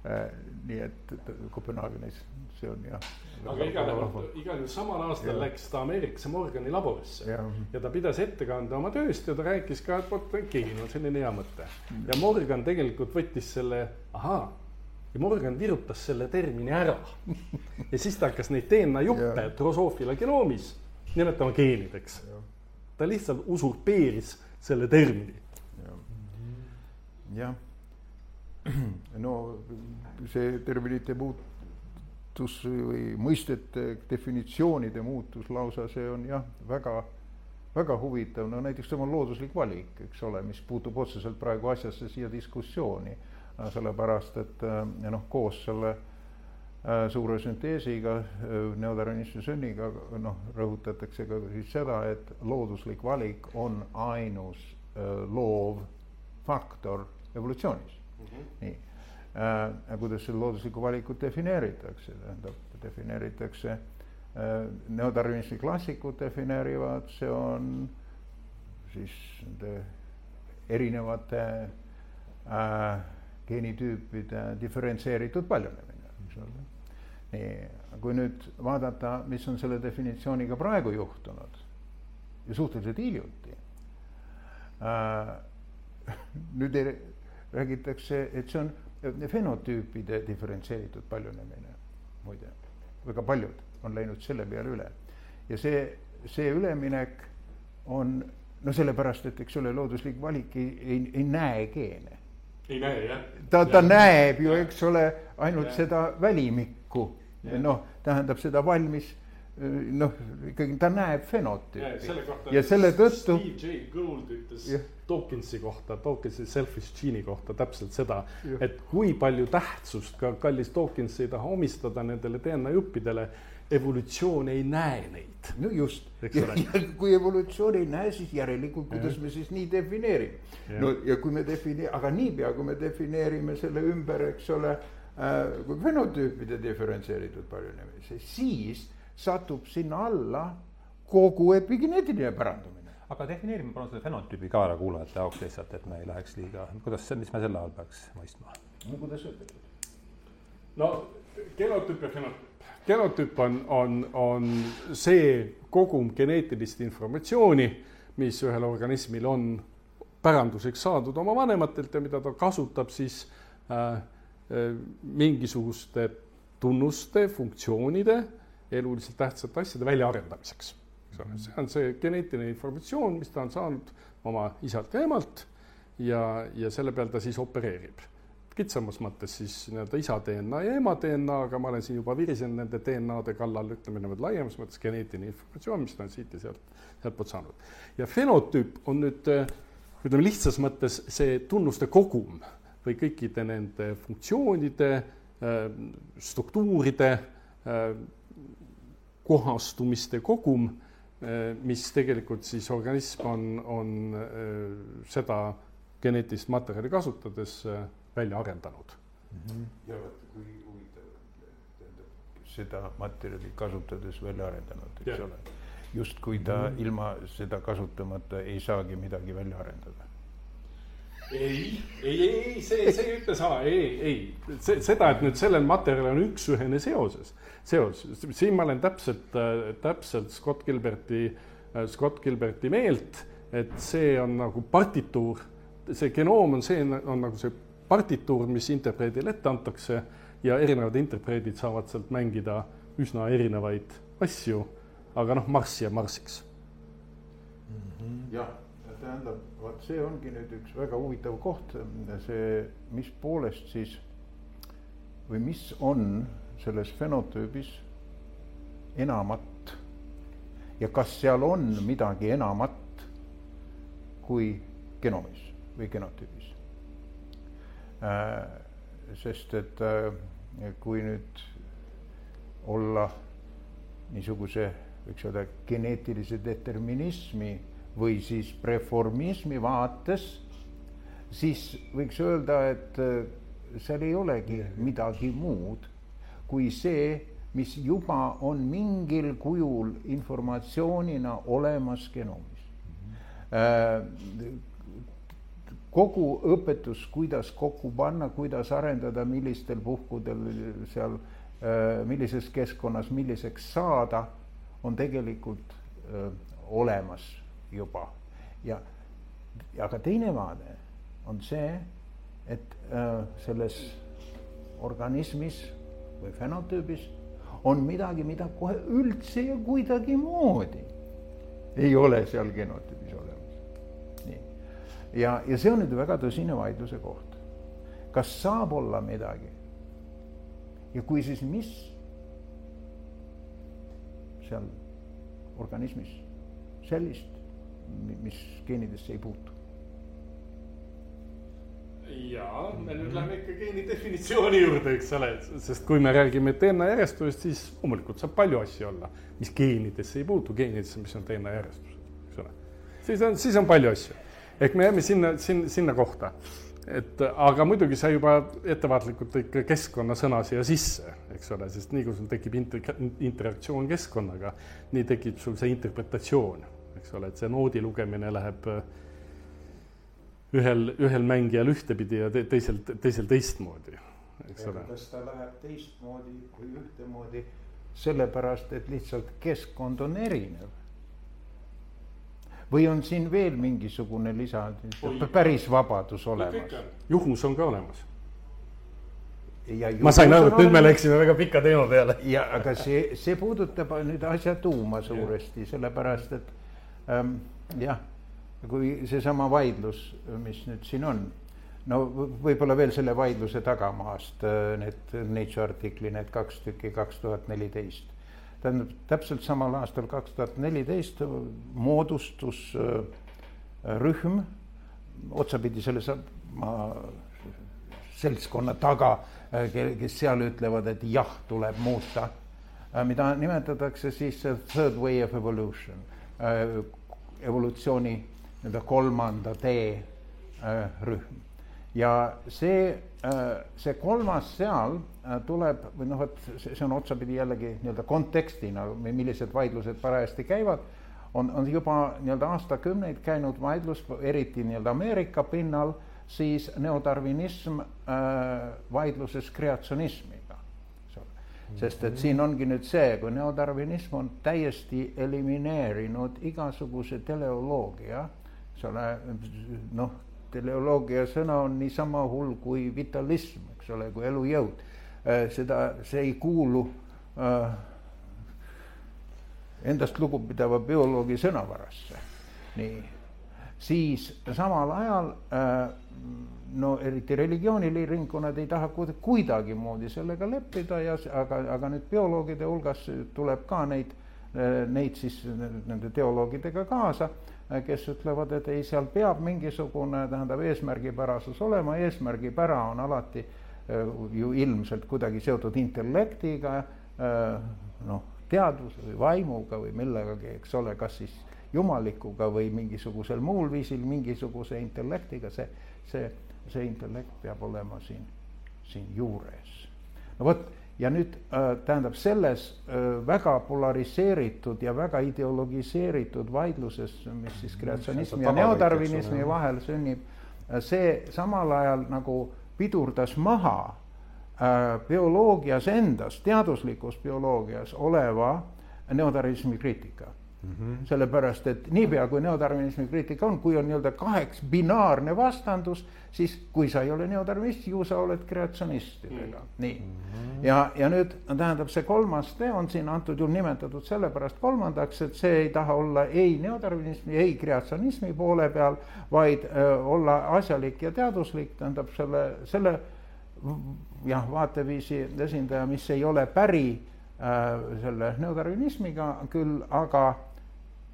Äh, nii et Kopenhaagenis, see on jah. aga igal juhul, igal juhul samal aastal ja. läks ta Ameerikasse Morgani laborisse ja. ja ta pidas ettekande oma tööst ja ta rääkis ka, et vot geen on selline hea mõte. ja Morgan tegelikult võttis selle, ahaa ja Morgan virutas selle termini ära. ja siis ta hakkas neid DNA juppe drosoofila genoomis nimetama geenideks. ta lihtsalt usurpeeris selle termini. jah, no see terminite muutus või mõistete definitsioonide muutus lausa, see on jah, väga väga huvitav, no näiteks tema looduslik valik, eks ole, mis puutub otseselt praegu asjasse siia diskussiooni sellepärast et äh, noh, koos selle äh, suure sünteesiga, neodarwinismi sünniga, noh, rõhutatakse ka siis seda, et looduslik valik on ainus loov faktor evolutsioonis. -hmm. nii äh,, kuidas seda looduslikku valikut defineeritakse, tähendab, defineeritakse äh, neodarwinismi klassikud defineerivad, see on siis nende erinevate äh, geenitüüpide diferentseeritud paljunemine, eks ole. nii, kui nüüd vaadata, mis on selle definitsiooniga praegu juhtunud ja suhteliselt hiljuti äh,. nüüd ei, räägitakse, et see on fenotüüpide diferentseeritud paljunemine, muide, väga paljud on läinud selle peale üle ja see see üleminek on no sellepärast, et eks ole, looduslik valik ei, ei, ei näe geene. ei näe jah. ta, ta ja. näeb ju, eks ole, ainult ja. seda välimikku, noh, tähendab seda valmis noh, ikkagi ta näeb fenotüüpi. ja selle tõttu. Steve J Gould ütles ja. Dawkinsi kohta, Dawkinsi selfish gene'i kohta täpselt seda, et kui palju tähtsust ka kallis Dawkins ei taha omistada nendele DNA juppidele evolutsioon ei näe neid. no just, kui evolutsioon ei näe, siis järelikult, kuidas ja. me siis nii defineerime. no ja kui me define-, aga niipea, kui me defineerime selle ümber, eks ole äh,, kui fenotüüpide diferentseeritud paljunemine, siis satub sinna alla kogu epigeneetiline pärandumine. Aga defineerime palun selle fenotüübi ka ära kuulajate jaoks lihtsalt, et me ei läheks liiga, kuidas, mis me selle all peaks mõistma? no kuidas öelda? no genotüüp ja fenotüüp. genotüüp on, on, on see kogum geneetilist informatsiooni, mis ühel organismil on päranduseks saadud oma vanematelt ja mida ta kasutab siis äh, äh, mingisuguste tunnuste, funktsioonide eluliselt tähtsate asjade väljaarendamiseks. Eks ole, see on see geneetiline informatsioon, mis ta on saanud oma isalt ja emalt ja, ja selle peal ta siis opereerib. kitsamas mõttes siis nii-öelda isa DNA ja ema DNA, aga ma olen siin juba virisenud nende DNA-de kallal, ütleme niimoodi laiemas mõttes geneetiline informatsioon, mis ta on siit ja sealt, sealtpoolt saanud. ja fenotüüp on nüüd ütleme lihtsas mõttes see tunnuste kogum või kõikide nende funktsioonide, struktuuride kohastumiste kogum, mis tegelikult siis organism on, on eh, seda geneetilist materjali kasutades eh, välja arendanud mm. -hmm. ja vaata, kui huvitav, tähendab seda materjali kasutades välja arendanud, eks ja. ole. justkui ta mm -hmm. ilma seda kasutamata ei saagi midagi välja arendada ei, ei, ei, see, see ei ütle sama, ei, ei, see, seda, et nüüd sellel materjalil on üks-ühene seoses seos, siin ma olen täpselt, täpselt Scott Gilberti, Scott Gilberti meelt, et see on nagu partituur, see genoom on see, on nagu see partituur, mis interpreedile ette antakse ja erinevad interpreedid saavad sealt mängida üsna erinevaid asju, aga noh, marss jääb marssiks. Mm -hmm.. jah, tähendab, vot see ongi nüüd üks väga huvitav koht, see, mis poolest siis või mis on selles fenotüübis enamat ja kas seal on midagi enamat kui genomis või genotüübis äh,. sest et äh, kui nüüd olla niisuguse, võiks öelda, geneetilise determinismi või siis preformismi vaates, siis võiks öelda, et äh, seal ei olegi midagi muud kui see, mis juba on mingil kujul informatsioonina olemas genoomis. -hmm. kogu õpetus, kuidas kokku panna, kuidas arendada, millistel puhkudel seal, äh, millises keskkonnas milliseks saada, on tegelikult öö, olemas juba ja, ka teine vaade on see, et öö, selles organismis või fenotüübis on midagi, mida kohe üldse ja kuidagimoodi ei ole seal genotüübis olemas. nii, ja, ja see on nüüd väga tõsine vaidluse koht. kas saab olla midagi? ja kui, siis mis seal organismis sellist, mis geenidesse ei puutu? Ja me nüüd läheme ikka geeni definitsiooni juurde, eks ole, sest kui me räägime DNA järjestusest, siis loomulikult saab palju asju olla, mis geenidesse ei puutu, geenidesse, mis on DNA järjestus, eks ole. siis on, siis on palju asju. ehk me jääme sinna, sinna, sinna kohta. et aga muidugi sa juba ettevaatlikult ikka keskkonnasõna siia sisse, eks ole, sest nii kui sul tekib inter-, interaktsioon keskkonnaga, nii tekib sul see interpretatsioon, eks ole, et see noodi lugemine läheb äh, ühel, ühel mängijal ühtepidi ja te, teisel, teisel teistmoodi, eks ole. kas ta läheb teistmoodi või ühtemoodi, sellepärast et lihtsalt keskkond on erinev? või on siin veel mingisugune lisa, päris vabadus olemas? juhus on ka olemas. ma sain aru, et nüüd me läksime väga pika teema peale. ja, aga see, see puudutab nüüd asja tuuma suuresti, sellepärast et ähm, jah, kui seesama vaidlus, mis nüüd siin on, no võib-olla veel selle vaidluse tagamaast äh, need Nature artikli, need kaks tükki, kaks tuhat neliteist. tähendab, täpselt samal aastal, kaks tuhat neliteist moodustus äh, rühm otsapidi sellesama seltskonna taga Äh, kes seal ütlevad, et jah, tuleb muuta, mida nimetatakse siis third way of evolution, evolutsiooni nii-öelda kolmanda tee rühm. ja see, see kolmas seal tuleb või noh, vot see on otsapidi jällegi nii-öelda kontekstina, millised vaidlused parajasti käivad, on, on juba nii-öelda aastakümneid käinud vaidlus, eriti nii-öelda Ameerika pinnal siis neodarvinism äh, vaidluses kreatsionismiga, sest et siin ongi nüüd see, kui neodarvinism on täiesti elimineerinud igasuguse teleoloogia, eks ole, noh, teleoloogia sõna on niisama hull kui vitalism, eks ole, kui elujõud. Äh,. seda, see ei kuulu äh, endast lugupidava bioloogi sõnavarasse, nii. Siis samal ajal äh, no eriti religiooniringkonnad ei taha kuidagimoodi sellega leppida ja aga, aga nüüd bioloogide hulgas tuleb ka neid, äh, neid siis nende teoloogidega kaasa, kes ütlevad, et ei, seal peab mingisugune, tähendab, eesmärgipärasus olema, eesmärgipära on alati ju ilmselt kuidagi seotud intellektiga, noh, teadvuse või vaimuga või millegagi, eks ole, kas siis jumalikuga või mingisugusel muul viisil, mingisuguse intellektiga, see, see, see intellekt peab olema siin, siin juures. no vot, ja nüüd äh, tähendab selles äh, väga polariseeritud ja väga ideologiseeritud vaidluses, mis siis kreatsionismi ja neodarvinismi vahel sünnib, äh, see samal ajal nagu pidurdas maha bioloogias endas, teaduslikus bioloogias oleva neodarvinismi kriitika Mm -hmm. sellepärast, et niipea kui neodarvinismi kriitika on, kui on nii-öelda kaheks binaarne vastandus, siis kui sa ei ole neodarvinist, ju sa oled kreatsionistidega mm, -hmm. nii. ja, ja nüüd tähendab, see kolmas tee on siin antud juhul nimetatud sellepärast kolmandaks, et see ei taha olla ei neodarvinismi, ei kreatsionismi poole peal, vaid öö, olla asjalik ja teaduslik, tähendab selle, selle jah, vaateviisi esindaja, mis ei ole päri selle neodarvinismiga küll, aga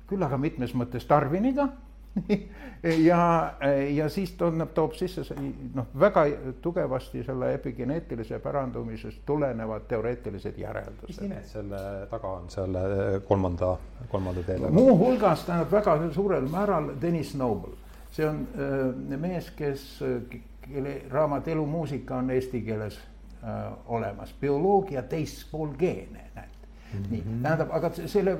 küll aga mitmes mõttes Darwiniga ja, ja siis toob, toob sisse noh, väga tugevasti selle epigeneetilise pärandumisest tulenevad teoreetilised järeldused. mis nimed selle taga on, selle kolmanda, kolmanda teele? muuhulgas tähendab väga suurel määral Deniss Noble, see on äh, mees, kes, kelle raamat Elumuusika on eesti keeles äh, olemas, bioloogia teispool geene, näed mm. -hmm. nii, tähendab, aga selle,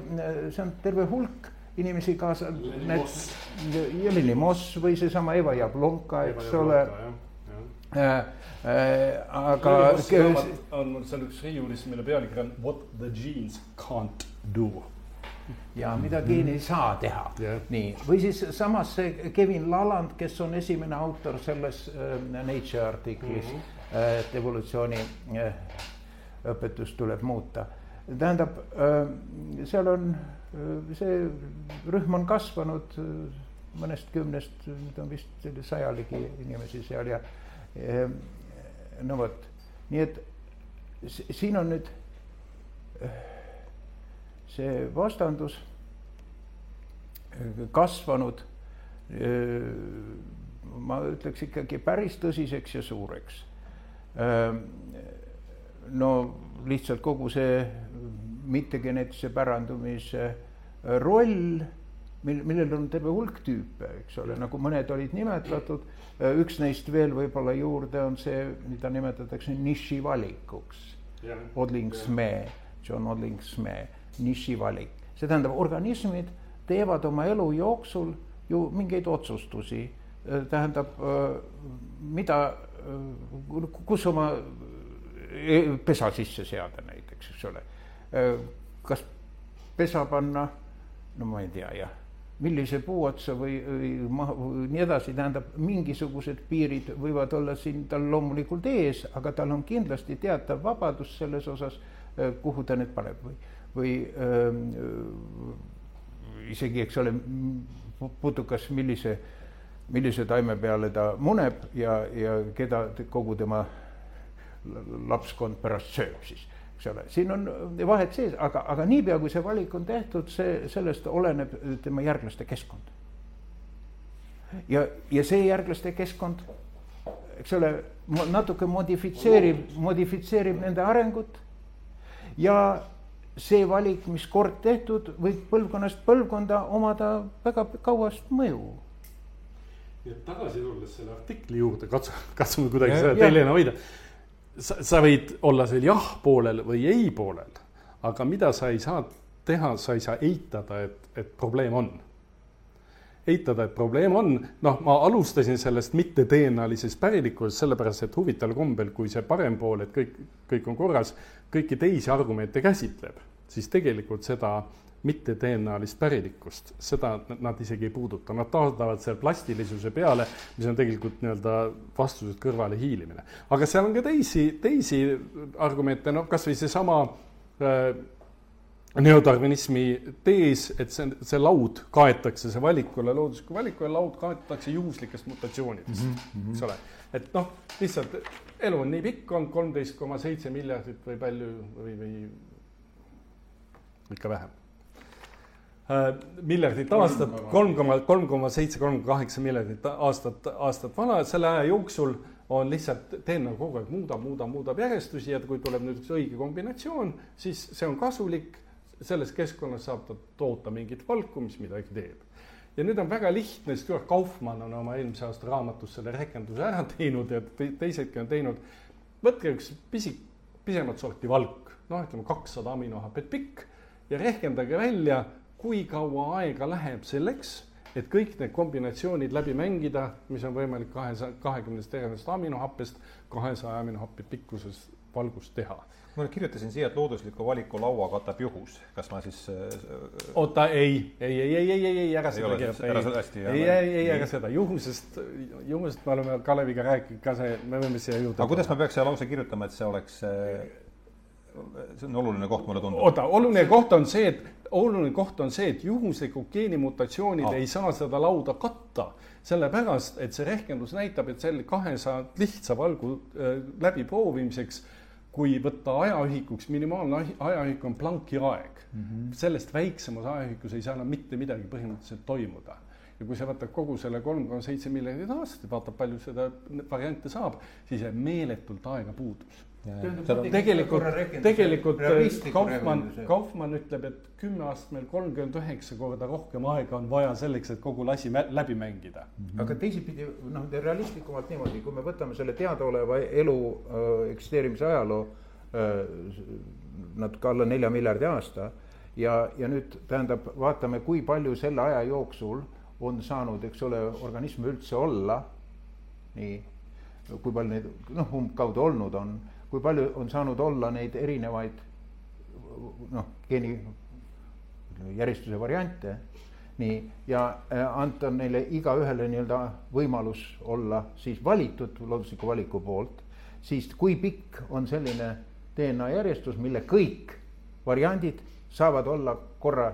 see on terve hulk inimesi kaasa, need Jelini Moss või seesama Eva Jablonka, eks ole. Äh, äh, aga. on seal üks riiulis, mille pealkiri on What the genes can't do ja mida geen ei saa teha yeah., nii, või siis samas see Kevin Laland, kes on esimene autor selles äh, Nature artiklis mm, -hmm. Et evolutsiooni äh, õpetust tuleb muuta. tähendab äh,, seal on Äh, see rühm on kasvanud mõnest kümnest, nüüd on vist saja ligi inimesi seal ja no vot, nii et siin on nüüd see vastandus kasvanud ma ütleks ikkagi päris tõsiseks ja suureks. No lihtsalt kogu see mittegeneetilise pärandumise roll, mil, millel on terve hulk tüüpe, eks ole, nagu mõned olid nimetatud, üks neist veel võib-olla juurde on see, mida nimetatakse niši valikuks. Odling-Smee, John Odling-Smee, niši valik, see tähendab, organismid teevad oma elu jooksul ju mingeid otsustusi, äh, tähendab, mida, kus oma pesa sisse seada näiteks, eks ole? Äh, kas pesa panna, no ma ei tea, jah, millise puu otsa või, või maha, nii edasi, tähendab, mingisugused piirid võivad olla siin tal loomulikult ees, aga tal on kindlasti teatav vabadus selles osas, äh, kuhu ta need paneb või, või öö, isegi, eks ole, putukas, millise, millise taime peale ta muneb ja, ja keda kogu tema lapskond pärast sööb siis eks ole, siin on vahed sees, aga, aga niipea, kui see valik on tehtud, see, sellest oleneb tema järglaste keskkond. ja, ja see järglaste keskkond, eks ole, natuke modifitseerib, modifitseerib nende arengut ja see valik, mis kord tehtud, võib põlvkonnast põlvkonda omada väga kauast mõju nii et tagasi tulles selle artikli juurde, katsu, katsume kuidagi seda teljena hoida sa, sa võid olla seal jah poolel või ei poolel, aga mida sa ei saa teha, sa ei saa eitada, et, et probleem on. eitada, et probleem on, noh, ma alustasin sellest mitteteenalisest pärilikkusest, sellepärast et huvitaval kombel, kui see parem pool, et kõik, kõik on korras, kõiki teisi argumente käsitleb, siis tegelikult seda mitteteenalist pärilikkust, seda nad isegi ei puuduta, nad taandavad seal plastilisuse peale, mis on tegelikult nii-öelda vastused kõrvale hiilimine. aga seal on ka teisi, teisi argumente, noh, kasvõi seesama äh, neodarwinismi tees, et see, see laud kaetakse, see valikule, loodusliku valikule laud kaetakse juhuslikest mutatsioonidest mm, -hmm. eks ole. et noh, lihtsalt elu on nii pikk olnud, kolmteist koma seitse miljardit või palju või, või ikka vähem Äh, miljardit aastat, kolm koma, kolm koma seitse, kolm koma kaheksa miljardit aastat, aastat vana, selle aja jooksul on lihtsalt DNA kogu aeg muudab, muudab, muudab järjestusi ja kui tuleb nüüd üks õige kombinatsioon, siis see on kasulik. selles keskkonnas saab ta toota mingit valku, mis midagi teeb. ja nüüd on väga lihtne, Stuart Kaufmann on oma eelmise aasta raamatus selle rehkenduse ära teinud ja teisedki on teinud. võtke üks pisik, pisemat sorti valk, noh, ütleme kakssada aminohapet pikk ja rehkendage välja kui kaua aega läheb selleks, et kõik need kombinatsioonid läbi mängida, mis on võimalik kahesaja, kahekümnest erinevast aminohappest kahesaja aminohappi pikkuses valgust teha? Ma kirjutasin siia, et loodusliku valiku laua katab juhus, kas ma siis äh, oota, ei, ei, ei, ei, ei, ei, ei, ära seda kirjuta, ei, ei, ei, ei, ära seda, juhusest, juhusest me oleme Kaleviga rääkinud ka see, me võime siia juurde aga kuidas ma peaks selle lause kirjutama, et see oleks äh, see on oluline koht, mulle tundub. oota, oluline koht on see, et oluline koht on see, et juhuslikud geenimutatsioonid ah. ei saa seda lauda katta, sellepärast et see rehkendus näitab, et selle kahesaja lihtsa valgu äh, läbiproovimiseks, kui võtta ajaühikuks, minimaalne ajaühik on Plancki aeg mm, -hmm. sellest väiksemas ajaühikus ei saa enam mitte midagi põhimõtteliselt toimuda ja kui sa võtad kogu selle kolm koma seitse miljardit aastat ja vaatad, palju seda variante saab, siis jääb meeletult aega puudus tegelikult, tegelikult Kaufmann, Kaufmann ütleb, et kümme aastat meil kolmkümmend üheksa korda rohkem aega on vaja selleks, et kogu lasi läbi mängida mm. -hmm. aga teisipidi noh, realistlikumalt niimoodi, kui me võtame selle teadaoleva elu äh, eksisteerimise ajaloo äh, natuke alla nelja miljardi aasta ja, ja nüüd tähendab, vaatame, kui palju selle aja jooksul on saanud, eks ole, organism üldse olla. nii, kui palju neid noh, umbkaudu olnud on kui palju on saanud olla neid erinevaid noh, geeni järjestuse variante. nii, ja äh, anda neile igaühele nii-öelda võimalus olla siis valitud loodusliku valiku poolt, siis kui pikk on selline DNA järjestus, mille kõik variandid saavad olla korra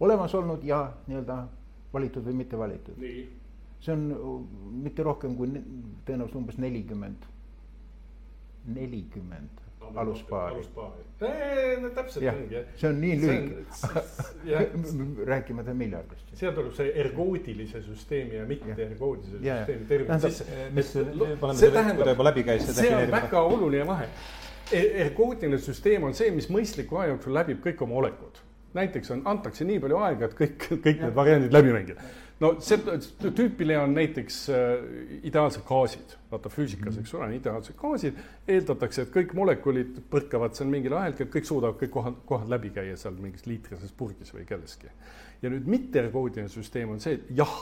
olemas olnud ja nii-öelda valitud või mitte valitud. see on mitte rohkem kui tõenäoliselt umbes nelikümmend nelikümmend aluspaari. no täpselt ongi jah. see on nii lühike, rääkimata miljardist. siia tuleb see ergoodilise süsteemi ja mitte ergoodilise süsteemi termin sisse. mis, see tähendab, see on väga oluline vahe. E-, ergoodiline süsteem on see, mis mõistliku aja jooksul läbib kõik oma olekud. näiteks on, antakse nii palju aega, et kõik, kõik ja. need variandid läbi mängida no see tüüpiline on näiteks äh, ideaalsed gaasid, vaata füüsikas, eks ole, ideaalsed gaasid, eeldatakse, et kõik molekulid põrkavad seal mingil ajahetkel, kõik suudavad kõik kohad, kohad läbi käia seal mingis liitrises purgis või kelleski. ja nüüd mittergoodiline süsteem on see, et jah,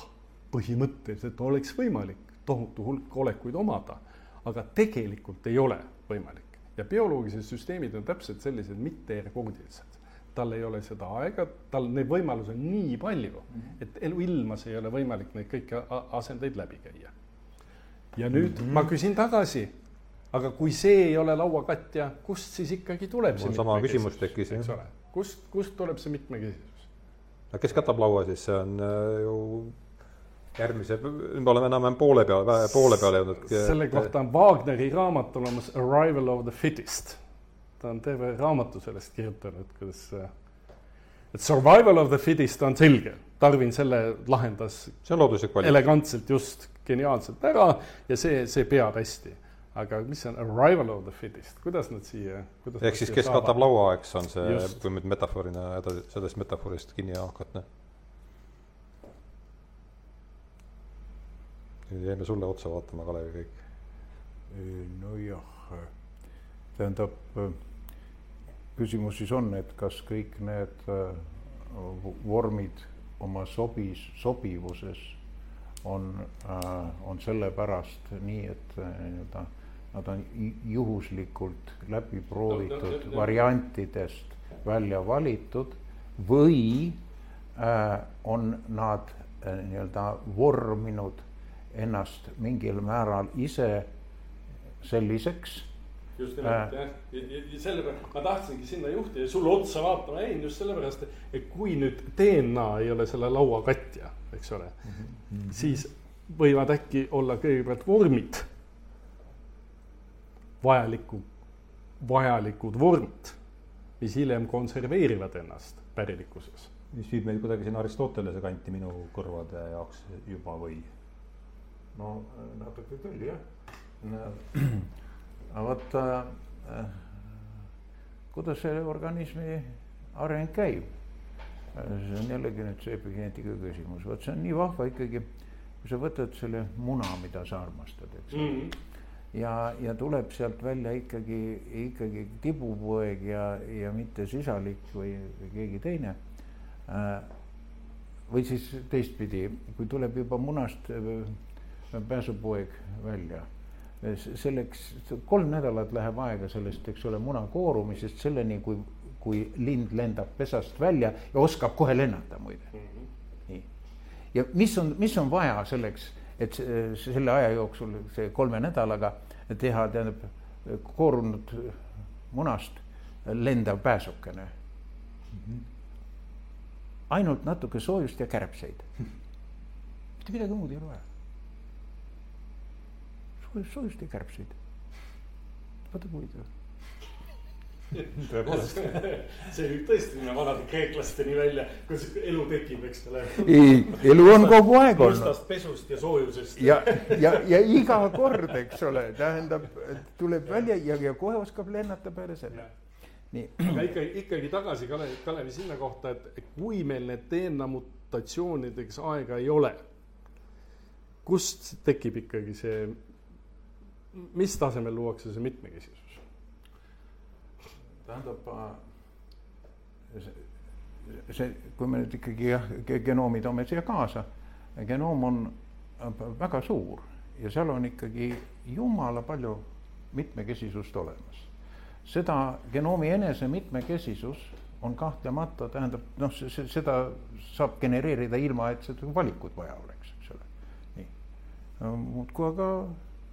põhimõtteliselt oleks võimalik tohutu hulk olekuid omada, aga tegelikult ei ole võimalik. Ja bioloogilised süsteemid on täpselt sellised mitteergoodilised tal ei ole seda aega, tal neid võimalusi on nii palju, et eluilmas ei ole võimalik neid kõiki asendeid läbi käia. ja nüüd mm -hmm. ma küsin tagasi, aga kui see ei ole lauakatja, kust siis ikkagi tuleb see sama küsimus tekkis, eks ole, kust, kust tuleb see mitmekesisus? no kes katab laua siis, see on äh, ju järgmise, me oleme enam-vähem poole peale, poole peale jõudnud. selle kohta on Wagneri raamat olemas Arrival of the fittest ta on terve raamatu sellest kirjutanud, kuidas et survival of the fittest on selge, Darwin selle lahendas see on looduslik valik. elegantselt, just geniaalselt ära ja see, see peab hästi. aga mis on arrival of the fittest, kuidas nad siia, kuidas ehk siis, kes saavad? katab laua, eks on see, kui nüüd metafoorina edasi, sellest metafoorist kinni hakata. nüüd jäime sulle otsa vaatama, Kalevi, kõik. nojah, tähendab küsimus siis on, et kas kõik need äh, vormid oma sobis, sobivuses on, äh, on sellepärast nii, et äh, nii-öelda nad on juhuslikult läbi proovitud no, variantidest välja valitud või äh, on nad äh, nii-öelda vorminud ennast mingil määral ise selliseks just nimelt jah, ja, sellepärast ma tahtsingi sinna juhtida ja sulle otsa vaatama jäin just sellepärast, et kui nüüd DNA ei ole selle laua katja, eks ole mm, -hmm. siis võivad äkki olla kõigepealt vormid, vajaliku, vajalikud vormid, mis hiljem konserveerivad ennast pärilikkuses. mis viib meid kuidagi sinna Aristotelese kanti minu kõrvade jaoks juba või? no natuke küll jah aga vot äh, kuidas see organismi areng käib, see on jällegi nüüd see epigeneetika küsimus, vot see on nii vahva ikkagi, kui sa võtad selle muna, mida sa armastad, eks mm. -hmm ja, ja tuleb sealt välja ikkagi, ikkagi tibupoeg ja, ja mitte sisalik või, või keegi teine äh,. või siis teistpidi, kui tuleb juba munast äh, pääsupoeg välja selleks, kolm nädalat läheb aega sellest, eks ole, muna koorumisest selleni, kui, kui lind lendab pesast välja ja oskab kohe lennata muide mm. -hmm. nii. ja mis on, mis on vaja selleks, et selle aja jooksul, see kolme nädalaga teha, tähendab, koorunud munast lendav pääsukene mm. -hmm. ainult natuke soojust ja kärbseid. mitte midagi muud ei ole vaja soojust ja kärbseid. vaata kui huvitav tõepoolest see võib tõesti minna vanade kreeklasteni välja, kus elu tekib, eks ole. ei, elu on kogu aeg olnud. mustast pesust ja soojusest. ja, ja, ja iga kord, eks ole, tähendab, tuleb välja ja, ja kohe oskab lennata peale selle. nii. aga ikkagi, ikkagi tagasi Kalevi, Kalevi sinna kohta, et kui meil need DNA mutatsioonideks aega ei ole, kust tekib ikkagi see mis tasemel luuakse see mitmekesisus? tähendab, see, see, kui me nüüd ikkagi jah, genoomi toome siia kaasa, genoom on väga suur ja seal on ikkagi jumala palju mitmekesisust olemas. seda genoomi enese mitmekesisus on kahtlemata, tähendab noh, seda saab genereerida ilma, et seda valikut vaja oleks, eks ole. nii, muudkui aga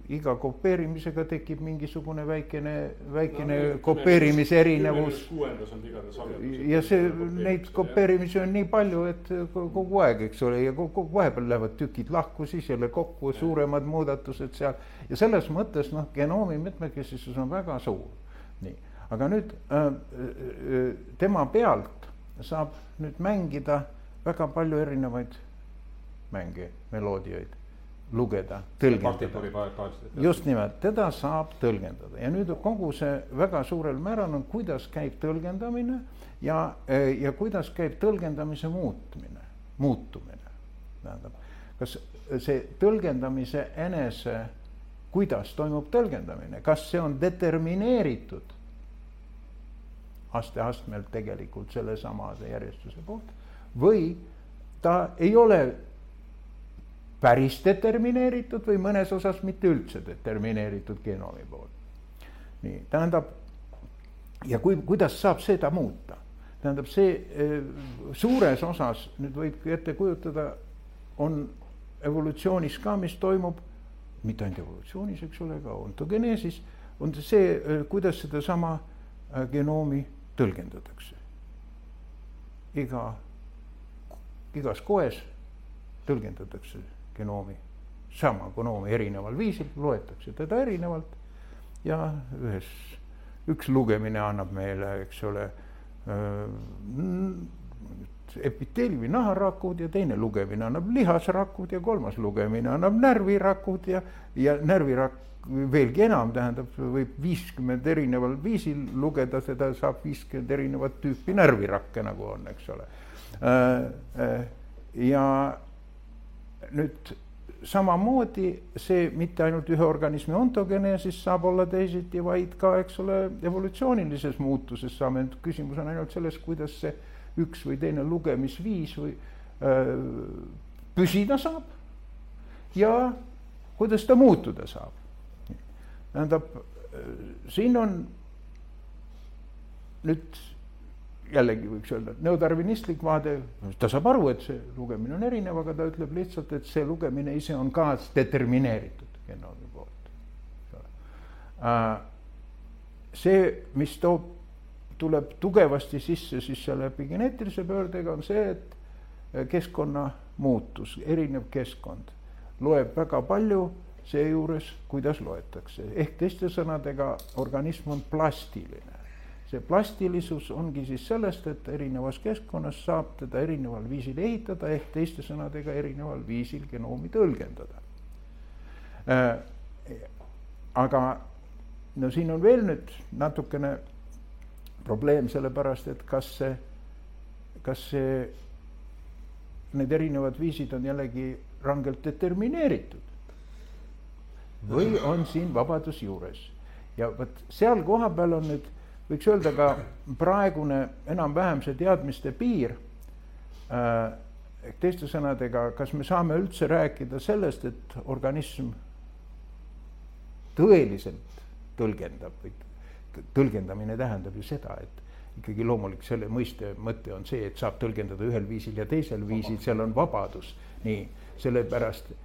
iga kopeerimisega tekib mingisugune väikene, väikene no, kopeerimise erinevus. kuuendas on vigade sagedus. ja see, neid kopeerimisi on nii palju, et kogu aeg, eks ole, ja kogu vahepeal lähevad tükid lahku, siis jälle kokku, suuremad muudatused seal. ja selles mõttes noh, genoomi mitmekesisus on väga suur. nii, aga nüüd äh, äh, tema pealt saab nüüd mängida väga palju erinevaid mänge, meloodiaid lugeda, tõlgendada. just nimelt, teda saab tõlgendada ja nüüd kogu see väga suurel määral on, kuidas käib tõlgendamine ja, ja kuidas käib tõlgendamise muutmine, muutumine. tähendab, kas see tõlgendamise enese, kuidas toimub tõlgendamine, kas see on determineeritud aste-astmelt tegelikult sellesama järjestuse poolt või ta ei ole päris determineeritud või mõnes osas mitte üldse determineeritud genoomi poolt. nii, tähendab ja kui, kuidas saab seda muuta? tähendab, see eh, suures osas nüüd võib ette kujutada, on evolutsioonis ka, mis toimub, mitte ainult evolutsioonis, eks ole, ka ontogeneesis, on see, eh, kuidas sedasama eh, genoomi tõlgendatakse. iga, igas koes tõlgendatakse genoomi, sama genoomi erineval viisil, loetakse teda erinevalt ja ühes, üks lugemine annab meile, eks ole epiteeli või naharakud ja teine lugemine annab lihasrakud ja kolmas lugemine annab närvirakud ja, ja närvirakk veelgi enam, tähendab, võib viiskümmend erineval viisil lugeda, seda saab viiskümmend erinevat tüüpi närvirakke, nagu on, eks ole. ja nüüd samamoodi see mitte ainult ühe organismi ontogeneesis saab olla teisiti, vaid ka, eks ole, evolutsioonilises muutuses saame, küsimus on ainult selles, kuidas see üks või teine lugemisviis või öö, püsida saab ja kuidas ta muutuda saab. tähendab, siin on nüüd jällegi võiks öelda, neodarvinistlik vaade, ta saab aru, et see lugemine on erinev, aga ta ütleb lihtsalt, et see lugemine ise on ka determineeritud genoomi poolt. Äh, see, mis toob, tuleb tugevasti sisse siis selle epigeneetilise pöördega, on see, et keskkonna muutus, erinev keskkond loeb väga palju seejuures, kuidas loetakse, ehk teiste sõnadega, organism on plastiline see plastilisus ongi siis sellest, et erinevas keskkonnas saab teda erineval viisil ehitada ehk teiste sõnadega erineval viisil genoomi tõlgendada. Äh, aga no siin on veel nüüd natukene probleem, sellepärast et kas see, kas see, need erinevad viisid on jällegi rangelt determineeritud või on siin vabadus juures ja vot seal kohapeal on nüüd võiks öelda ka praegune enam-vähem see teadmiste piir äh,. ehk teiste sõnadega, kas me saame üldse rääkida sellest, et organism tõeliselt tõlgendab või tõlgendamine tähendab ju seda, et ikkagi loomulik selle mõiste mõte on see, et saab tõlgendada ühel viisil ja teisel viisil, seal on vabadus, nii sellepärast äh,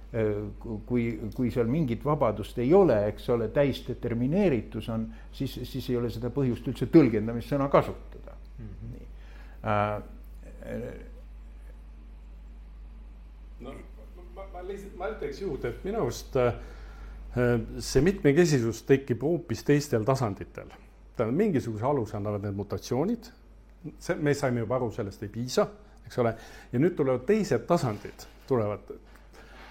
kui, kui seal mingit vabadust ei ole, eks ole, täisdetermineeritus on, siis, siis ei ole seda põhjust üldse tõlgendamissõna kasutada mm. -hmm. nii äh,. no ma, ma lihtsalt, ma ütleks juurde, et minu arust äh, see mitmekesisus tekib hoopis teistel tasanditel. tähendab, mingisuguse aluse annavad need mutatsioonid, see, me saime juba aru, sellest ei piisa, eks ole, ja nüüd tulevad teised tasandid tulevad.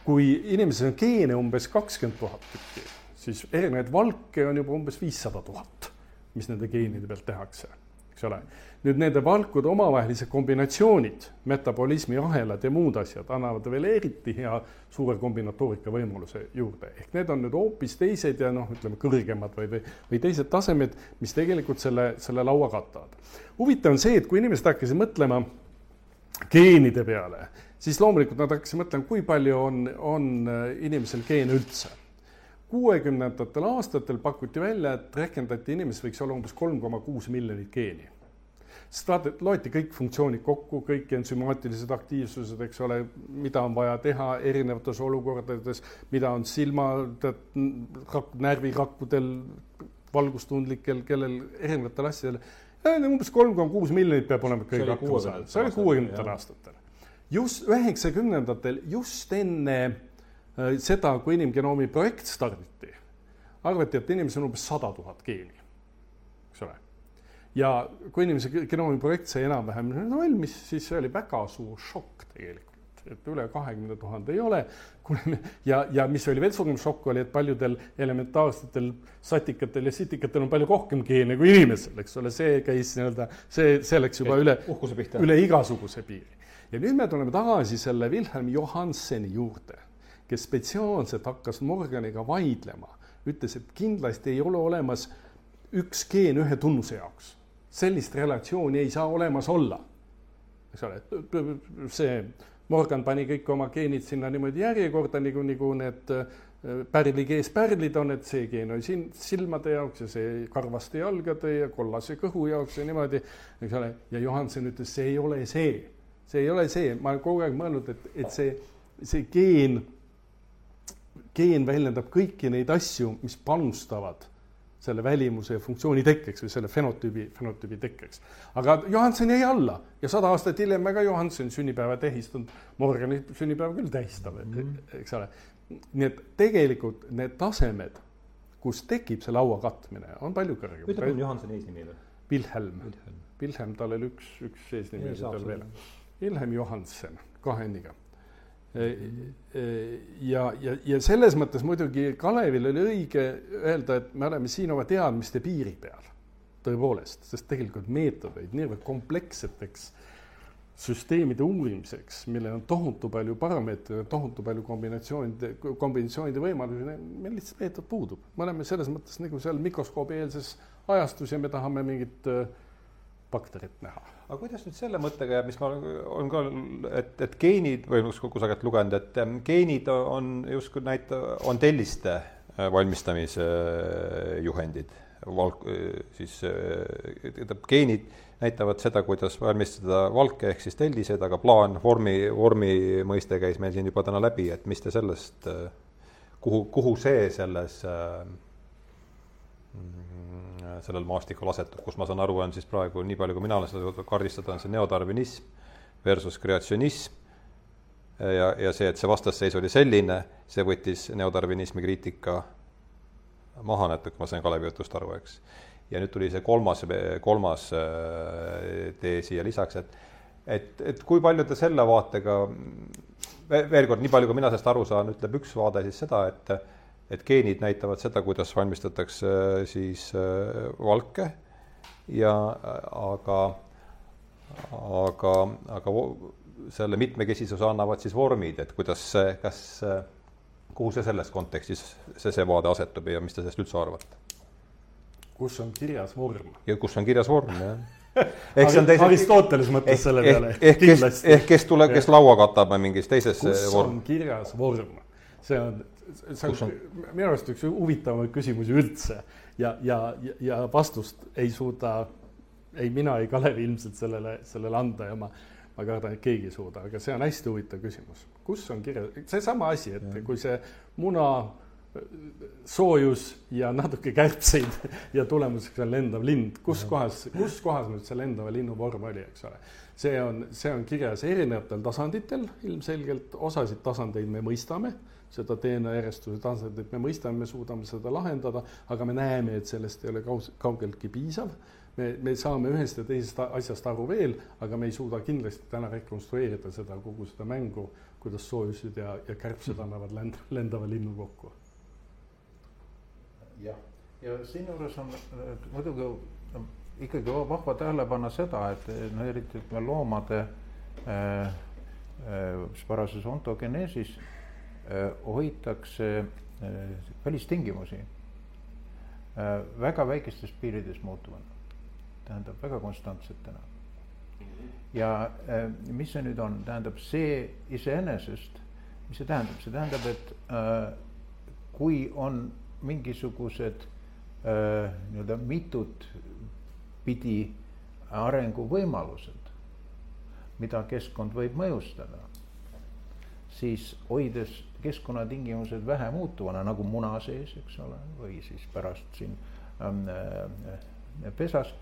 kui inimesel on geene umbes kakskümmend tuhat tükki, siis erinevaid valke on juba umbes viissada tuhat, mis nende geenide pealt tehakse, eks ole. nüüd nende valkude omavahelised kombinatsioonid, metabolismi ahelad ja muud asjad annavad veel eriti hea suure kombinatoorika võimaluse juurde, ehk need on nüüd hoopis teised ja noh, ütleme kõrgemad või, või, või teised tasemed, mis tegelikult selle, selle laua katavad. huvitav on see, et kui inimesed hakkasid mõtlema geenide peale, siis loomulikult nad hakkasid mõtlema, kui palju on, on äh, inimesel geene üldse. kuuekümnendatel aastatel pakuti välja, et rehkendati, inimesel võiks olla umbes kolm koma kuus miljonit geeni. sest vaata, loeti kõik funktsioonid kokku, kõik ensümaatilised aktiivsused, eks ole, mida on vaja teha erinevates olukordades, mida on silma, närvirakkudel, valgustundlikel, kellel erinevatel asjadel umbes kolm koma kuus miljonit peab olema kõik hakkama saanud, see oli kuuekümnendatel aastatel just üheksakümnendatel, just enne äh, seda, kui inimgenoomi projekt starditi, arvati, et inimesel on umbes sada tuhat geeni, eks ole. ja kui inimese genoomi projekt sai enam-vähem valmis, siis see oli väga suur šokk tegelikult, et üle kahekümne tuhande ei ole. ja, ja mis oli veel suurem šokk, oli, et paljudel elementaarsetel satikatel ja sitikatel on palju rohkem geene kui inimesel, eks ole, see käis nii-öelda, see, see läks juba üle, üle igasuguse piiri ja nüüd me tuleme tagasi selle Wilhelm Johanseni juurde, kes spetsiaalselt hakkas Morganiga vaidlema, ütles, et kindlasti ei ole olemas üks geen ühe tunnuse jaoks. sellist relatsiooni ei saa olemas olla. eks ole, see Morgan pani kõik oma geenid sinna niimoodi järjekorda, nagu, nagu need pärlikees pärlid on, et see geen oli siin silmade jaoks ja see karvaste jalgade ja kollase kõhu jaoks ja niimoodi, eks ole, ja Johansen ütles, see ei ole see, see ei ole see, ma olen kogu aeg mõelnud, et, et see, see geen, geen väljendab kõiki neid asju, mis panustavad selle välimuse funktsiooni tekkeks või selle fenotüübi, fenotüübi tekkeks. aga Johansen jäi alla ja sada aastat hiljem me ka Johansoni sünnipäeva tähistanud, Morgani sünnipäeva küll tähistame mm, -hmm. eks ole nii et tegelikult need tasemed, kus tekib see laua katmine, on palju kõrgem. ütle palun Johansoni eesnimi veel. Wilhelm, Wilhelm., Wilhelm, tal oli üks, üks eesnimi oli tal veel. Wilhelm Johansen, kahe n-iga. E, e, ja, ja, ja selles mõttes muidugi Kalevil oli õige öelda, et me oleme siin oma teadmiste piiri peal, tõepoolest, sest tegelikult meetodeid niivõrd kompleksseteks süsteemide uurimiseks, millel on tohutu palju parameetreid, tohutu palju kombinatsioonide, kombinatsioonide võimalusi, meil lihtsalt meetod puudub. me oleme selles mõttes nagu seal mikroskoobieelses ajastus ja me tahame mingit äh, bakterit näha. Aga kuidas nüüd selle mõttega jääb, mis ma olen ka, et, et geenid või kusagilt lugenud, et ähm, geenid on justkui näita-, on telliste äh, valmistamise äh, juhendid, valk-, siis tähendab geenid näitavad seda, kuidas valmistada valke ehk siis tellised, aga plaan, vormi, vormi mõiste käis meil siin juba täna läbi, et mis te sellest, kuhu, kuhu see selles, sellel maastikul asetub, kus ma saan aru, on siis praegu nii palju, kui mina olen seda kaardistada, on see neodarvinism versus kreatsionism. ja, ja see, et see vastasseis oli selline, see võttis neodarvinismi kriitika maha, kui ma sain Kalevi jutust aru, eks. Ja nüüd tuli see kolmas, kolmas äh, tee siia lisaks, et et, et kui palju te selle vaatega, veel kord, nii palju, kui mina sellest aru saan, ütleb üks vaade siis seda, et et geenid näitavad seda, kuidas valmistatakse äh, siis äh, valke ja aga, aga, aga selle mitmekesisuse annavad siis vormid, et kuidas kas, kuhu see selles kontekstis, see, see vaade asetub ja mis te sellest üldse arvate? kus on kirjas vorm. ja kus on kirjas vorm, jah ehk see on teise. Aristoteles mõtles ehk, selle peale. ehk kes, ehk kes tuleb, kes laua katab mingis teises kus vorm. on kirjas vorm, see on, see on, on minu arust üks huvitavamaid küsimusi üldse ja, ja, ja vastust ei suuda ei mina, ei Kalev ilmselt sellele, sellele anda ja ma, ma kardan, et keegi ei suuda, aga see on hästi huvitav küsimus. kus on kirjas, seesama asi, et ja. kui see muna soojus ja natuke kärbseid ja tulemuseks on lendav lind, kus kohas, kus kohas nüüd see lendava linnu vorm oli, eks ole. see on, see on kirjas erinevatel tasanditel ilmselgelt, osasid tasandeid me mõistame, seda DNA järjestuse tasandit me mõistame, me suudame seda lahendada, aga me näeme, et sellest ei ole kaus-, kaugeltki piisav. me, me saame ühest ja teisest asjast aru veel, aga me ei suuda kindlasti täna rekonstrueerida seda, kogu seda mängu, kuidas soojused ja, ja kärbsed annavad lend-, lendava linnu kokku jah, ja siinjuures on muidugi ikkagi vahva tähele panna seda, et no eriti ütleme loomade äh, äh, parases ontogeneesis äh, hoitakse äh, välistingimusi äh, väga väikestes piirides muutuvana, tähendab väga konstantsetena. ja äh, mis see nüüd on, tähendab see iseenesest, mis see tähendab, see tähendab, et äh, kui on mingisugused äh, nii-öelda mitut pidi arenguvõimalused, mida keskkond võib mõjustada, siis hoides keskkonnatingimused vähe muutuvana, nagu muna sees, eks ole, või siis pärast siin ähm, äh, pesas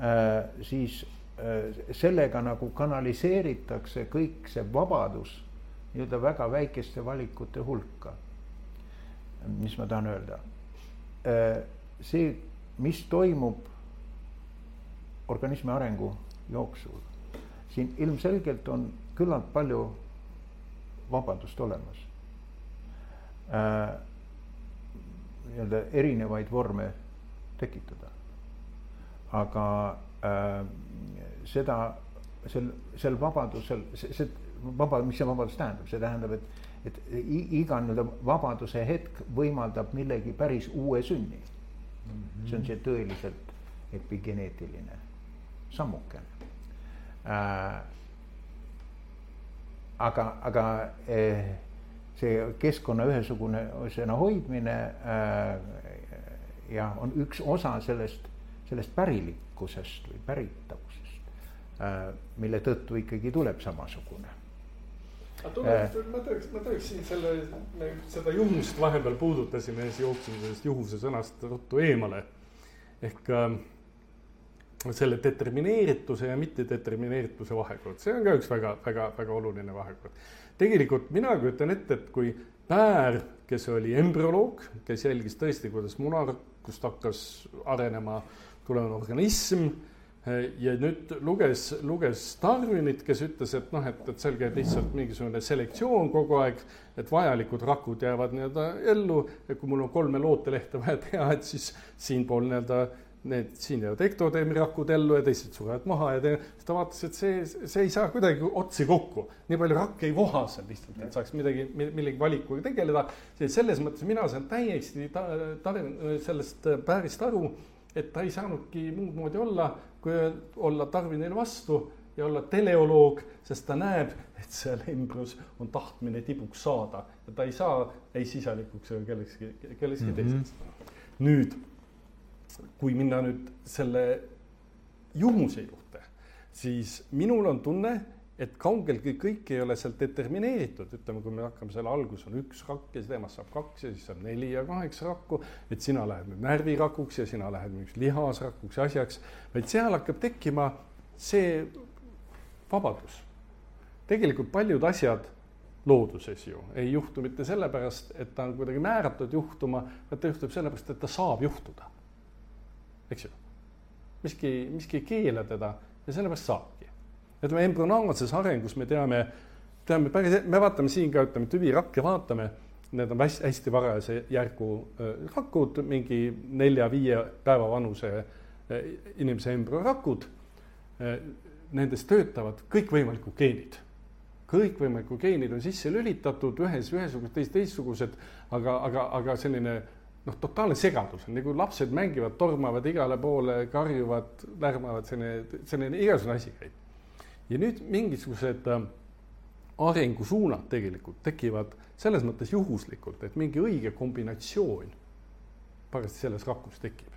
äh,, siis äh, sellega nagu kanaliseeritakse kõik see vabadus nii-öelda väga väikeste valikute hulka mis ma tahan öelda? Äh, see, mis toimub organismi arengu jooksul, siin ilmselgelt on küllalt palju vabadust olemas. Nii-öelda erinevaid vorme tekitada. aga äh, seda, sel, sel vabadusel, see, see vaba, mis see vabadus tähendab, see tähendab, et et iga nii-öelda vabaduse hetk võimaldab millegi päris uue sünni mm. -hmm. see on see tõeliselt epigeneetiline sammukene äh,. aga, aga eh, see keskkonna ühesugusena hoidmine äh, jah, on üks osa sellest, sellest pärilikkusest või päritavusest äh,, mille tõttu ikkagi tuleb samasugune aga tule äh,, ma teeks, ma teeks siin selle, me seda juhust vahepeal puudutasime ja siis jooksime sellest juhuse sõnast ruttu eemale. ehk äh, selle determineerituse ja mittedetermineerituse vahekord, see on ka üks väga, väga, väga oluline vahekord. Tegelikult mina kujutan ette, et kui Päär, kes oli embrüoloog, kes jälgis tõesti, kuidas munakust hakkas arenema tulev organism ja nüüd luges, luges Darwinit, kes ütles, et noh, et, et seal käib lihtsalt mingisugune selektsioon kogu aeg, et vajalikud rakud jäävad nii-öelda ellu ja kui mul on kolme lootelehte vaja teha, et siis siinpool nii-öelda need siin jäävad ektodeemi rakud ellu ja teised surevad maha ja teine, siis ta vaatas, et see, see ei saa kuidagi otsi kokku. nii palju rakke ei voha seal lihtsalt, et saaks midagi, millegi valikuga tegeleda. selles mõttes mina saan täiesti ta, ta, sellest päärist aru, et ta ei saanudki muud moodi olla, kui olla Darwinile vastu ja olla teleoloog, sest ta näeb, et seal embrüos on tahtmine tibuks saada ja ta ei saa ei sisalikuks ega kellekski, kellekski mm -hmm. teiseks. nüüd kui minna nüüd selle juhuse juurde, siis minul on tunne, et kaugeltki kõik ei ole seal determineeritud, ütleme, kui me hakkame selle algus on üks rakk ja temast saab kaks ja siis saab neli ja kaheksa rakku, et sina lähed nüüd närvirakuks ja sina lähed mingiks lihasrakuks ja asjaks, vaid seal hakkab tekkima see vabadus. tegelikult paljud asjad looduses ju ei juhtu mitte sellepärast, et ta on kuidagi määratud juhtuma, vaid ta juhtub sellepärast, et ta saab juhtuda eks ju. miski, miski ei keela teda ja sellepärast saabki. ütleme embrüonaalses arengus me teame, teame päris, me vaatame siin ka, ütleme tüvirakke vaatame, need on hästi, hästi varajase järgu rakud, mingi nelja-viie päeva vanuse inimese embrüorakud. Nendes töötavad kõikvõimalikud geenid kõikvõimalikud geenid on sisse lülitatud, ühes ühesugused, teised teistsugused, aga, aga, aga selline noh, totaalne segadus nagu lapsed mängivad, tormavad igale poole, karjuvad, lärmavad, selline, selline igasugune asi käib. ja nüüd mingisugused äh, arengusuunad tegelikult tekivad selles mõttes juhuslikult, et mingi õige kombinatsioon parajasti selles rakus tekib.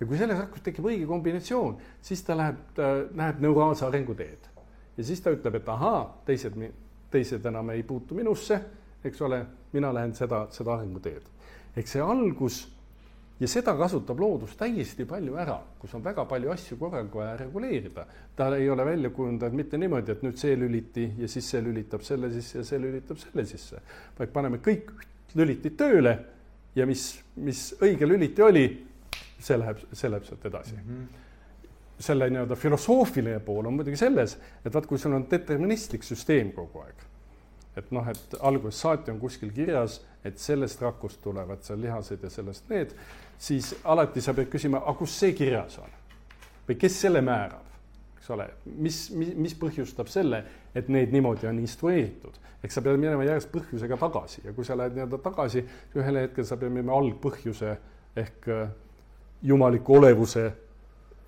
ja kui selles rakus tekib õige kombinatsioon, siis ta läheb, ta läheb neuraalse arenguteed. ja siis ta ütleb, et ahaa, teised, teised enam ei puutu minusse, eks ole, mina lähen seda, seda arenguteed ehk see algus ja seda kasutab loodus täiesti palju ära, kus on väga palju asju korraga vaja reguleerida. ta ei ole välja kujundanud mitte niimoodi, et nüüd see lüliti ja siis see lülitab selle sisse ja see lülitab selle sisse, vaid paneme kõik lülitid tööle ja mis, mis õige lüliti oli, see läheb, see läheb sealt edasi mm. -hmm selle nii-öelda filosoofiline pool on muidugi selles, et vaat, kui sul on deterministlik süsteem kogu aeg, et noh, et algusest saati on kuskil kirjas et sellest rakust tulevad seal lihased ja sellest need, siis alati sa pead küsima, aga kus see kirjas on? või kes selle määrab, eks ole, mis, mis, mis põhjustab selle, et neid niimoodi on instrueeritud. eks sa pead minema järjest põhjusega tagasi ja kui sa lähed nii-öelda tagasi, ühel hetkel sa pead minema algpõhjuse ehk äh, jumaliku olevuse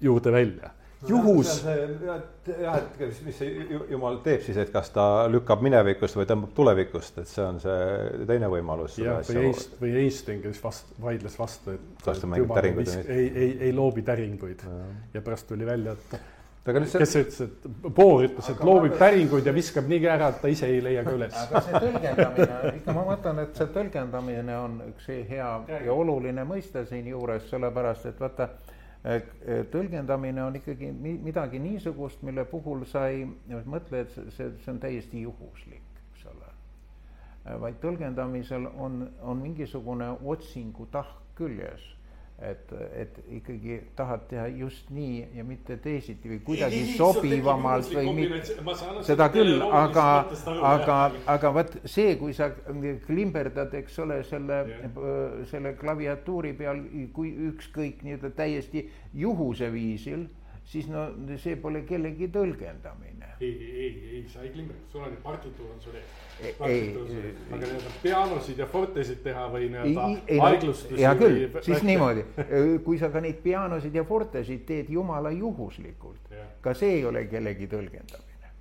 juurde välja juhus. jah, et mis see jumal teeb siis, et kas ta lükkab minevikust või tõmbab tulevikust, et see on see teine võimalus. jah, või Einstein, või Einstein, kes vast-, vaidles vastu, et. ei, ei, ei loobi täringuid ja, ja pärast tuli välja, et aga nüüd see. kes ütles, et Bohr ütles, et loobib päringuid ja viskab nii ära, et ta ise ei leia ka üles. aga see tõlgendamine, ikka ma mõtlen, et see tõlgendamine on üks hea ja oluline mõiste siinjuures, sellepärast et vaata tõlgendamine on ikkagi midagi niisugust, mille puhul sa ei mõtle, et see, see on täiesti juhuslik, eks ole. vaid tõlgendamisel on, on mingisugune otsingu tahk küljes et, et ikkagi tahad teha just nii ja mitte teisiti või kuidagi ei, sobivamalt või mitte, seda küll, aga, aga, aga vot see, kui sa klimberdad, eks ole, selle yeah., selle klaviatuuri peal, kui ükskõik nii-öelda täiesti juhuse viisil, siis no see pole kellegi tõlgendamine. ei, ei, ei, sa ei klimberda, sul on partituur on sul ees aga nii-öelda pianosid ja fortesid teha või nii-öelda aeglustusi. hea küll, siis niimoodi, kui sa ka neid pianosid ja fortesid teed jumala juhuslikult, ka see ei ole kellegi tõlgendamine.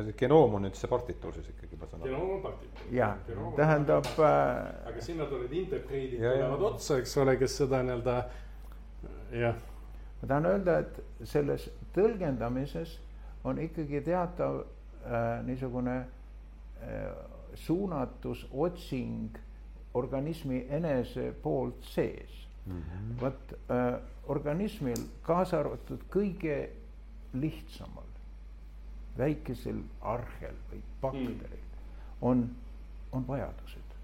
see genoom on nüüd see partituur siis ikkagi, ma saan aru. genoom on partituur. jah, tähendab äh.... aga sinna tulevad interpreedid tulevad otsa, eks ole, kes seda nii-öelda jah, ma tahan öelda, et selles tõlgendamises on ikkagi teatav äh, niisugune äh, suunatus, otsing organismi enese poolt sees mm -hmm. vot äh, organismil, kaasa arvatud kõige lihtsamal väikesel arhel või bakteril mm. on, on vajadused.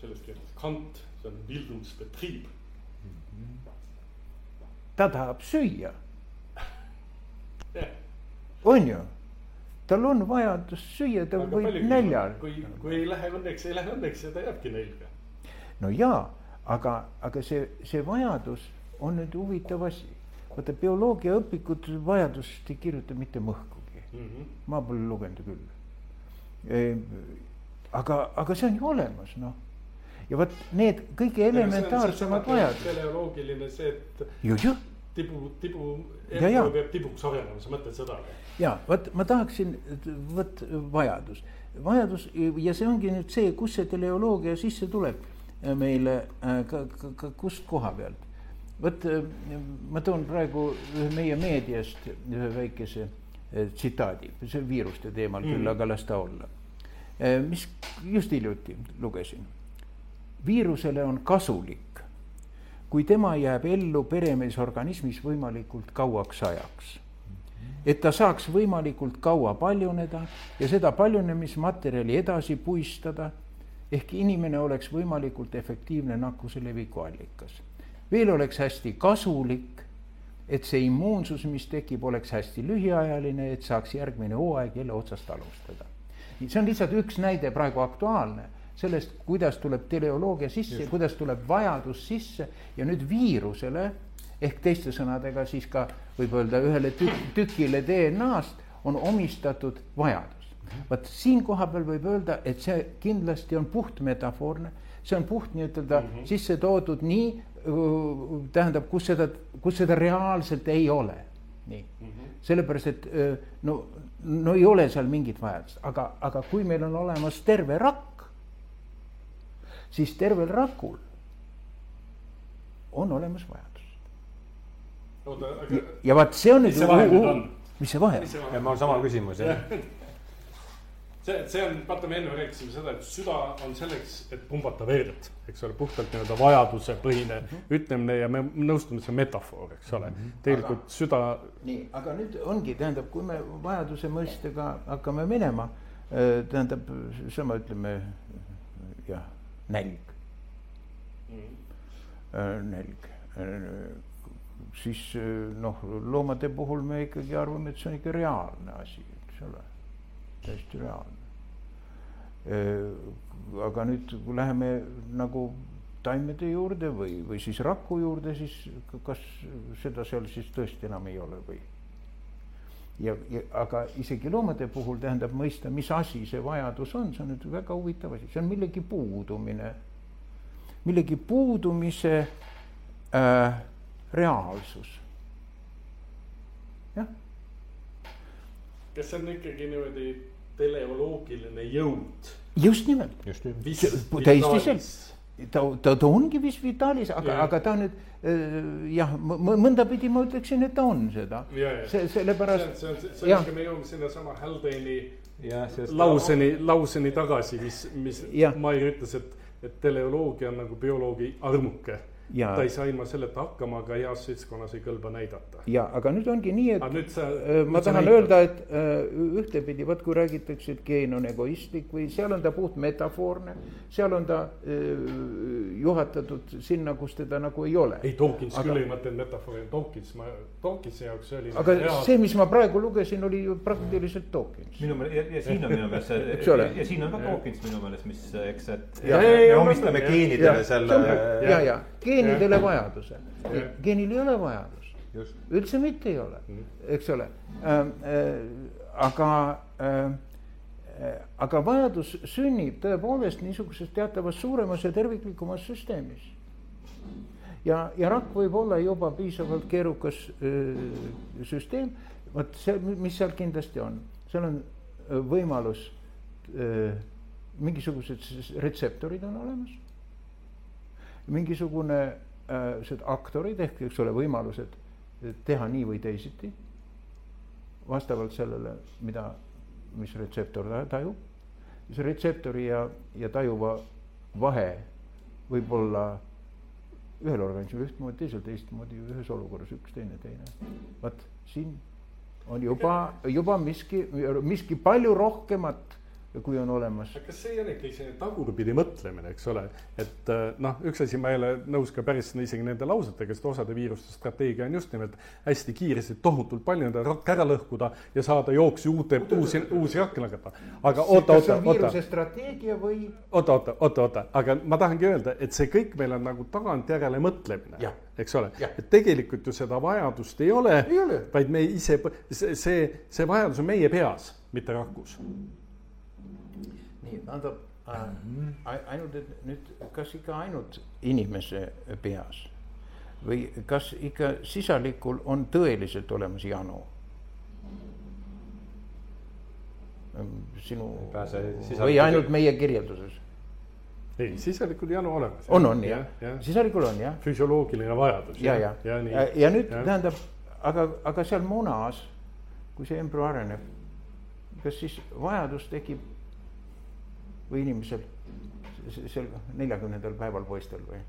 sellest kirjutas Kant, see on Bildungsbetrieb. Ta tahab süüa on ju, tal on vajadus süüa, ta aga võib palju nälja. kui, kui ei lähe õnneks, ei lähe õnneks ja ta jääbki nälga. no jaa, aga, aga see, see vajadus on nüüd huvitav asi. vaata bioloogiaõpikud vajadust ei kirjuta mitte mõhkugi Mm -hmm. ma pole lugenud küll. aga, aga see on ju olemas, noh. Ja vot need kõige elementaarsemad vajadused. teleoloogiline see, et tibu, tibu, elu peab tibuks arenema, sa mõtled seda ja vot ma tahaksin, vot vajadus, vajadus ja see ongi nüüd see, kus see teleoloogia sisse tuleb meile, ka, ka, ka kust koha pealt. vot ma toon praegu ühe meie meediast ühe väikese eh, tsitaadi, see on viiruste teemal mm. küll, aga las ta olla. mis just hiljuti lugesin. Viirusele on kasulik, kui tema jääb ellu peremeesorganismis võimalikult kauaks ajaks et ta saaks võimalikult kaua paljuneda ja seda paljunemismaterjali edasi puistada. ehk inimene oleks võimalikult efektiivne nakkuse leviku allikas. veel oleks hästi kasulik, et see immuunsus, mis tekib, oleks hästi lühiajaline, et saaks järgmine hooaeg jälle otsast alustada. see on lihtsalt üks näide praegu aktuaalne sellest, kuidas tuleb teleoloogia sisse, kuidas tuleb vajadus sisse ja nüüd viirusele ehk teiste sõnadega siis ka võib öelda ühele tük tükile DNA-st on omistatud vajadus. vot siin koha peal võib öelda, et see kindlasti on puht metafoorne, see on puht nii-ütelda mm -hmm. sisse toodud nii, tähendab, kus seda, kus seda reaalselt ei ole. nii mm, -hmm. sellepärast et no, no ei ole seal mingit vajadust, aga, aga kui meil on olemas terve rakk, siis tervel rakul on olemas vajadus ja, aga ja vaat see on nüüd. Mis see vahe nüüd on? mis see vahe on? mul on sama küsimus jah. see, see on, vaata, me enne rääkisime seda, et süda on selleks, et pumbata verd, eks ole, puhtalt nii-öelda vajadusepõhine mm -hmm. ütlemine ja me nõustume, see on metafoor, eks ole mm. -hmm. tegelikult aga, süda. nii, aga nüüd ongi, tähendab, kui me vajaduse mõistega hakkame minema, tähendab, sama ütleme, jah, nälg mm. -hmm. nälg siis noh, loomade puhul me ikkagi arvame, et see on ikka reaalne asi, eks ole, täiesti reaalne. aga nüüd, kui läheme nagu taimede juurde või, või siis raku juurde, siis kas seda seal siis tõesti enam ei ole või? Ja, ja aga isegi loomade puhul tähendab mõista, mis asi see vajadus on, see on nüüd väga huvitav asi, see on millegi puudumine, millegi puudumise äh, reaalsus. jah. kas see on ikkagi niimoodi teleoloogiline jõud? just nimelt. täiesti selge ta, ta, ta ongi vis vitalis, aga, aga ta nüüd jah, mõnda pidi ma ütleksin, et ta on seda. see, sellepärast. see on, see on, me jõuame sinnasama Haldane'i sest... lauseni, lauseni tagasi, mis, mis Ja. Mair ütles, et, et teleoloogia on nagu bioloogi armuke Ja. ta ei saa ilma selleta hakkama, aga heas seltskonnas ei kõlba näidata. ja, aga nüüd ongi nii, et Aga nüüd sa- äh, ma nüüd tahan näitad. öelda, et äh, ühtepidi, vot kui räägitakse, et geen on egoistlik või seal on ta puht metafoorne, seal on ta äh, juhatatud sinna, kus teda nagu ei ole. ei, Dawkins Aga- küll ei mõtelnud metafoori, Dawkins, ma, Dawkinsi jaoks see oli. aga see, mis ma praegu lugesin, oli ju praktiliselt Dawkins. minu meelest ja, ja siin on minu meelest see ja siin on ka Dawkins minu meelest, mis eks, et Ja- me ja- ja- omistame ja- geenidele ja, selle. ja, ja geenidele vajaduse, geenil ei ole vajadust, üldse mitte ei ole, eks ole. Ähm, äh, aga äh, äh, aga vajadus sünnib tõepoolest niisuguses teatavas suuremas ja terviklikumas süsteemis. ja, ja rakk võib olla juba piisavalt keerukas öö, süsteem, vot see, mis seal kindlasti on, seal on võimalus, mingisugused retseptorid on olemas, mingisugune äh, aktorid ehk eks ole, võimalused teha nii või teisiti vastavalt sellele, mida, mis retseptor tajub. see retseptori ja, ja tajuva vahe võib olla ühel organismil ühtmoodi, teisel teistmoodi, ühes olukorras üks, teine teine. vot siin on juba, juba miski, miski palju rohkemat kui on olemas. kas see ei ole ikkagi selline tagurpidi mõtlemine, eks ole, et äh, noh, üks asi, ma ei ole nõus ka päris isegi nende lausetega, sest osade viiruste strateegia on just nimelt hästi kiiresti, tohutult palju enda rakk ära lõhkuda ja saada jooksu uute, uusi, uusi rakke lageda. aga oota, oota, oota. strateegia või? oota, oota, oota, oota, aga ma tahangi öelda, et see kõik meil on nagu tagantjärele mõtlemine, eks ole, et tegelikult ju seda vajadust ei ole, ole., vaid me ise, see, see, see vajadus on meie peas, mitte rakus nii, tähendab äh, ainult, et nüüd, kas ikka ainult inimese peas või kas ikka sisalikul on tõeliselt olemas janu? sinu või ainult meie kirjelduses? ei, sisalikul janu olemas. on, on jah ja. ja., sisalikul on jah. füsioloogiline vajadus. ja, ja, ja, ja, ja nüüd ja. tähendab, aga, aga seal munas, kui see embrüo areneb, kas siis vajadus tekib või inimesel seal neljakümnendal päeval poistel või?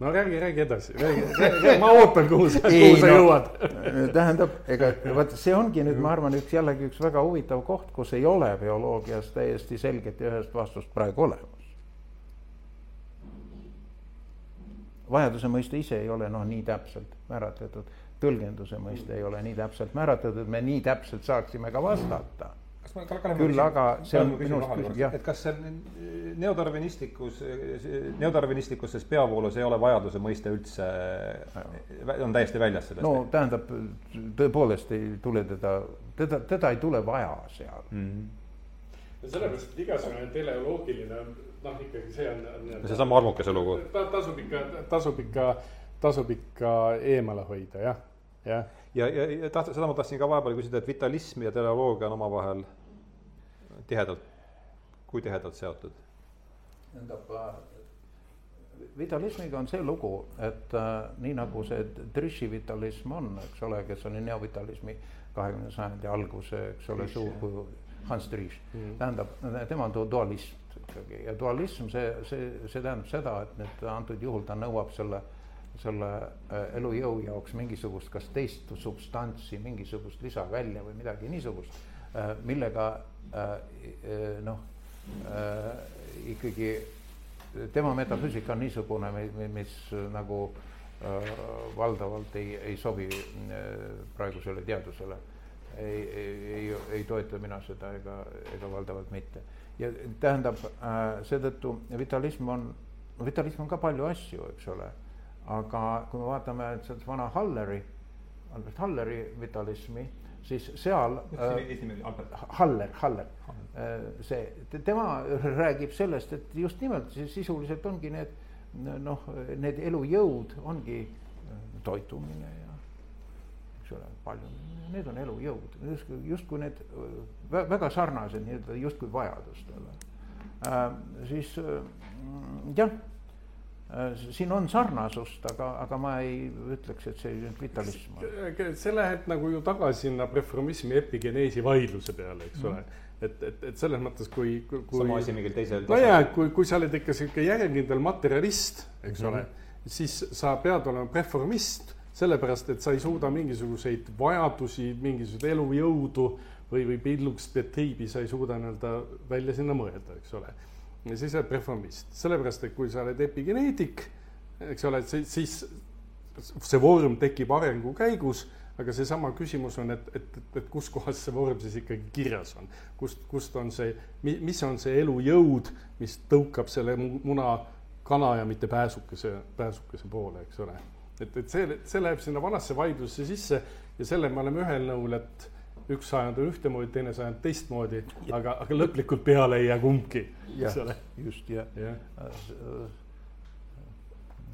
no räägi, räägi edasi, räägi, ma ootan, kuhu sa, kuhu sa no, jõuad tähendab, ega vot see ongi nüüd, ma arvan, üks jällegi üks väga huvitav koht, kus ei ole bioloogias täiesti selget ja ühest vastust praegu olemas. vajaduse mõiste ise ei ole noh, nii täpselt määratletud, tõlgenduse mõiste ei ole nii täpselt määratletud, me nii täpselt saaksime ka vastata küll aga see on minu arust küsimus, jah. et kas see neodarvinistlikus, neodarvinistlikus peavoolus ei ole vajaduse mõiste üldse, on täiesti väljas sellest? no tähendab, tõepoolest ei tule teda, teda, teda ei tule vaja seal mm. -hmm. sellepärast, et igasugune teleoloogiline, noh, ikkagi see on, on. seesama armukese lugu ta,. tasub ikka, tasub ikka, tasub ikka eemale hoida, jah, jah ja, ja, ja taht-, seda ma tahtsin ka vahepeal küsida, et vitalism ja teleoloogia on omavahel tihedalt, kui tihedalt seotud? tähendab, vitalismiga on see lugu, et äh, nii nagu see Drishi vitalism on, eks ole, kes oli neovitalismi kahekümnenda sajandi alguse, eks ole, suur Hans Drish mm, -hmm. tähendab, tema on dualism ikkagi ja dualism, see, see, see tähendab seda, et nüüd antud juhul ta nõuab selle selle äh, elujõu jaoks mingisugust kas teist substantsi, mingisugust lisavälja või midagi niisugust, äh, millega noh, ikkagi tema metafüüsika on niisugune, mis nagu valdavalt ei, ei sobi praegusele teadusele. ei, ei, ei, ei toeta mina seda ega, ega valdavalt mitte. ja tähendab, seetõttu vitalism on, vitalism on ka palju asju, eks ole aga kui me vaatame sealt vana Halleri, Albert Halleri vitalismi, siis seal. Äh, Haller, Haller, äh, see, tema räägib sellest, et just nimelt sisuliselt ongi need noh, need elujõud ongi äh, toitumine ja eks ole, palju, need on elujõud, justkui, justkui need väga sarnased nii-öelda justkui vajadustele äh,. siis jah Äh, siin on sarnasust, aga, aga ma ei ütleks, et see nüüd vitalism on. see läheb nagu ju tagasi sinna reformismi epigeneesi vaidluse peale, eks ole mm. et, et, et selles mõttes, kui, kui. sama asi mingil teisel. nojah, kui, kui sa oled ikka sihuke järjekindel materialist, eks mm -hmm. ole, siis sa pead olema reformist, sellepärast et sa ei suuda mingisuguseid vajadusi, mingisugust elujõudu või, või pilluks triibi sa ei suuda nii-öelda välja sinna mõelda, eks ole ja siis oled reformist, sellepärast et kui sa oled epigeneetik, eks ole, siis see vorm tekib arengu käigus, aga seesama küsimus on, et, et, et, et kus kohas see vorm siis ikkagi kirjas on, kust, kust on see, mis on see elujõud, mis tõukab selle muna kana ja mitte pääsukese, pääsukese poole, eks ole. et, et see, see läheb sinna vanasse vaidlusse sisse ja selle me oleme ühel nõul, et üks sajand on ühtemoodi, teine sajand teistmoodi, aga, aga lõplikult peale ei jää kumbki, ole. just, jah ja.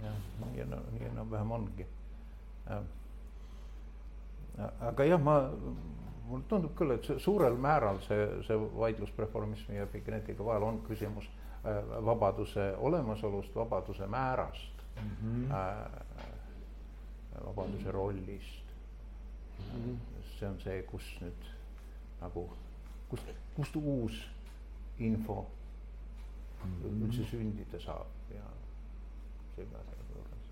jah, nii enam, nii enam-vähem ongi. aga jah, ma mulle tundub küll, et suurel määral see, see vaidlus preformismi ja epigenetiga vahel on küsimus äh, vabaduse olemasolust, vabaduse määrast mm, -hmm. äh, vabaduse rollist mm. -hmm. See on see, kus nüüd nagu, kust, kust uus info mm -hmm. üldse sündida saab ja selle asja juures.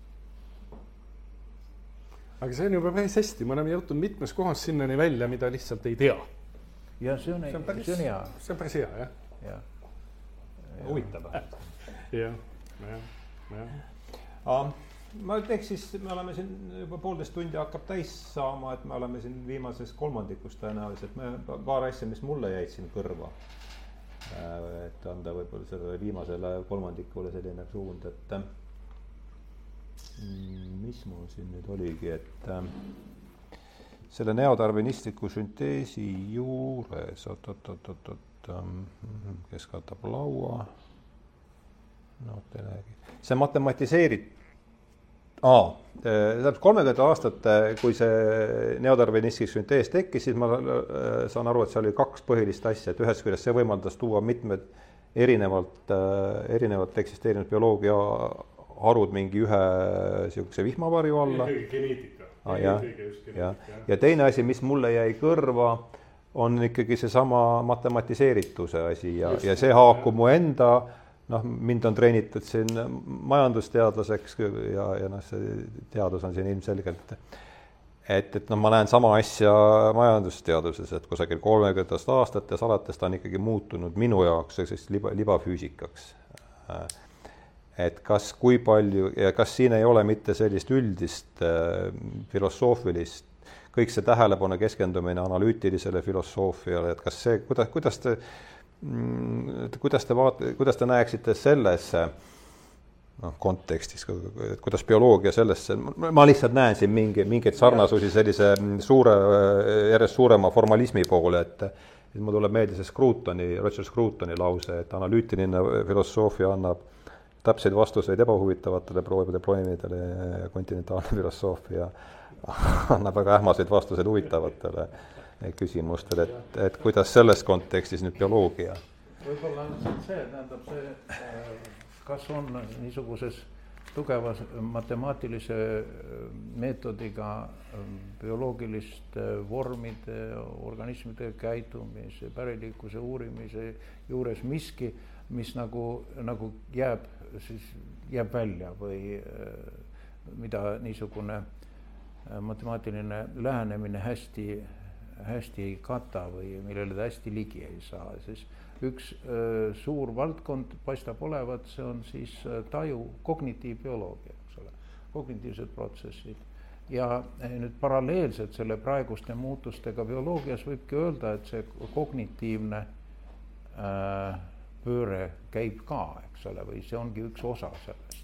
aga see on juba päris hästi, me oleme jõudnud mitmes kohas sinnani välja, mida lihtsalt ei tea. ja see on, see on, päris, see on hea. see on päris hea, jah. jah. huvitav. jah, jah, jah ma ütleks siis, me oleme siin juba poolteist tundi hakkab täis saama, et me oleme siin viimases kolmandikus tõenäoliselt, me paar asja, mis mulle jäid siin kõrva. Äh, et anda võib-olla sellele viimasele kolmandikule selline suund, et mm, mis mul siin nüüd oligi, et selle neodarvinistliku sünteesi juures oot-oot-oot-oot, ähm, kes katab laua, no te näegi, see matematiseeritud aa, tähendab kolmekümnendatel aastatel, kui see neodarvinistlik süntees tekkis, siis ma äh, saan aru, et seal oli kaks põhilist asja, et ühest küljest see võimaldas tuua mitmed erinevalt, äh, erinevalt eksisteerinud bioloogia harud mingi ühe niisuguse vihmavarju alla. geneetika. Ah, jah, jah, ja teine asi, mis mulle jäi kõrva, on ikkagi seesama matematiseerituse asi ja, ja see haakub mu enda noh, mind on treenitud siin majandusteadlaseks ja, ja noh, see teadus on siin ilmselgelt et, et noh, ma näen sama asja majandusteaduses, et kusagil kolmekümnendatest aastatest alates ta on ikkagi muutunud minu jaoks selliseks liba, libafüüsikaks. et kas, kui palju ja kas siin ei ole mitte sellist üldist filosoofilist, kõik see tähelepanu keskendumine analüütilisele filosoofiale, et kas see, kuidas, kuidas te et kuidas te vaat-, kuidas te näeksite selles noh, kontekstis, kuidas bioloogia sellesse, ma lihtsalt näen siin mingi, mingeid sarnasusi sellise suure, järjest suurema formalismi poole, et et mul tuleb meelde see Scrutoni, Roger Scrutoni lause, et analüütiline filosoofia annab täpseid vastuseid ebahuvitavatele probleemidele ja kontinentaalne filosoofia annab väga ähmaseid vastuseid huvitavatele küsimustele, et, et kuidas selles kontekstis nüüd bioloogia? võib-olla on see, tähendab see, äh, kas on niisuguses tugevas matemaatilise äh, meetodiga ähm, bioloogiliste vormide, organismide käitumise, päriliikluse uurimise juures miski, mis nagu, nagu jääb siis, jääb välja või äh, mida niisugune matemaatiline lähenemine hästi hästi ei kata või millele ta hästi ligi ei saa, siis üks öö, suur valdkond paistab olevat, see on siis taju, kognitiivbioloogia, eks ole, kognitiivsed protsessid. ja nüüd paralleelselt selle praeguste muutustega bioloogias võibki öelda, et see kognitiivne äh, pööre käib ka, eks ole, või see ongi üks osa sellest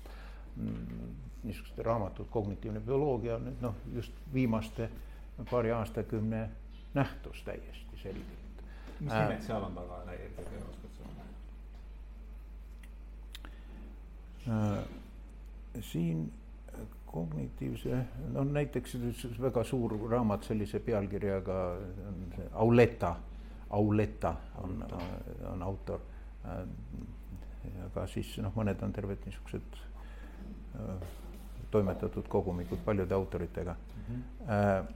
niisugused raamatud Kognitiivne bioloogia nüüd noh, just viimaste paari aastakümne nähtus täiesti selgelt. mis nimed äh, seal on taga eelkõige, oskad sa äh,? siin kognitiivse, no näiteks väga suur raamat sellise pealkirjaga, Auleta, Auleta on, on autor äh,. aga siis noh, mõned on terved niisugused äh, toimetatud kogumikud paljude autoritega mm. -hmm.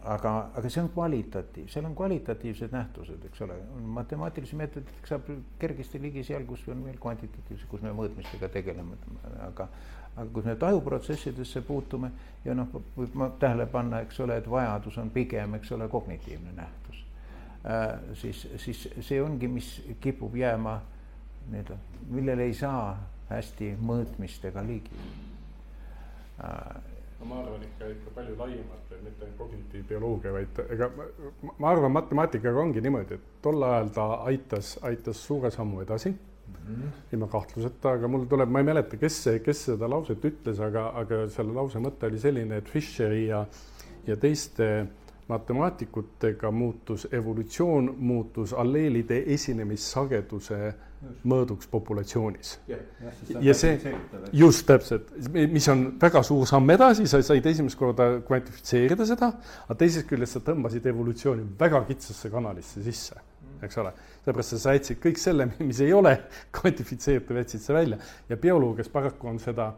Aga, aga see on kvalitatiiv, seal on kvalitatiivsed nähtused, eks ole, matemaatilisi meetoditega saab kergesti ligi seal, kus on meil kvantitatiivse, kus me mõõtmistega tegeleme, aga aga kui me tajuprotsessidesse puutume ja noh, võib ma tähele panna, eks ole, et vajadus on pigem, eks ole, kognitiivne nähtus äh,, siis, siis see ongi, mis kipub jääma nii-öelda, millele ei saa hästi mõõtmistega ligi. Äh, no ma arvan ikka, ikka palju laiemalt, mitte ainult kognitiivbioloogia, vaid ega ma, ma arvan, matemaatikaga ongi niimoodi, et tol ajal ta aitas, aitas suure sammu edasi mm. -hmm. ilma kahtluseta, aga mul tuleb, ma ei mäleta, kes see, kes seda lauset ütles, aga, aga selle lause mõte oli selline, et Fischeri ja, ja teiste matemaatikutega muutus evolutsioon, muutus alleelide esinemissageduse mõõduks populatsioonis. ja see, just täpselt, mis on väga suur samm edasi, sa said esimest korda kvantifitseerida seda, aga teisest küljest sa tõmbasid evolutsiooni väga kitsasse kanalisse sisse, eks ole. sellepärast sa jätsid kõik selle, mis ei ole kvantifitseeritav, jätsid sa välja ja bioloogias paraku on seda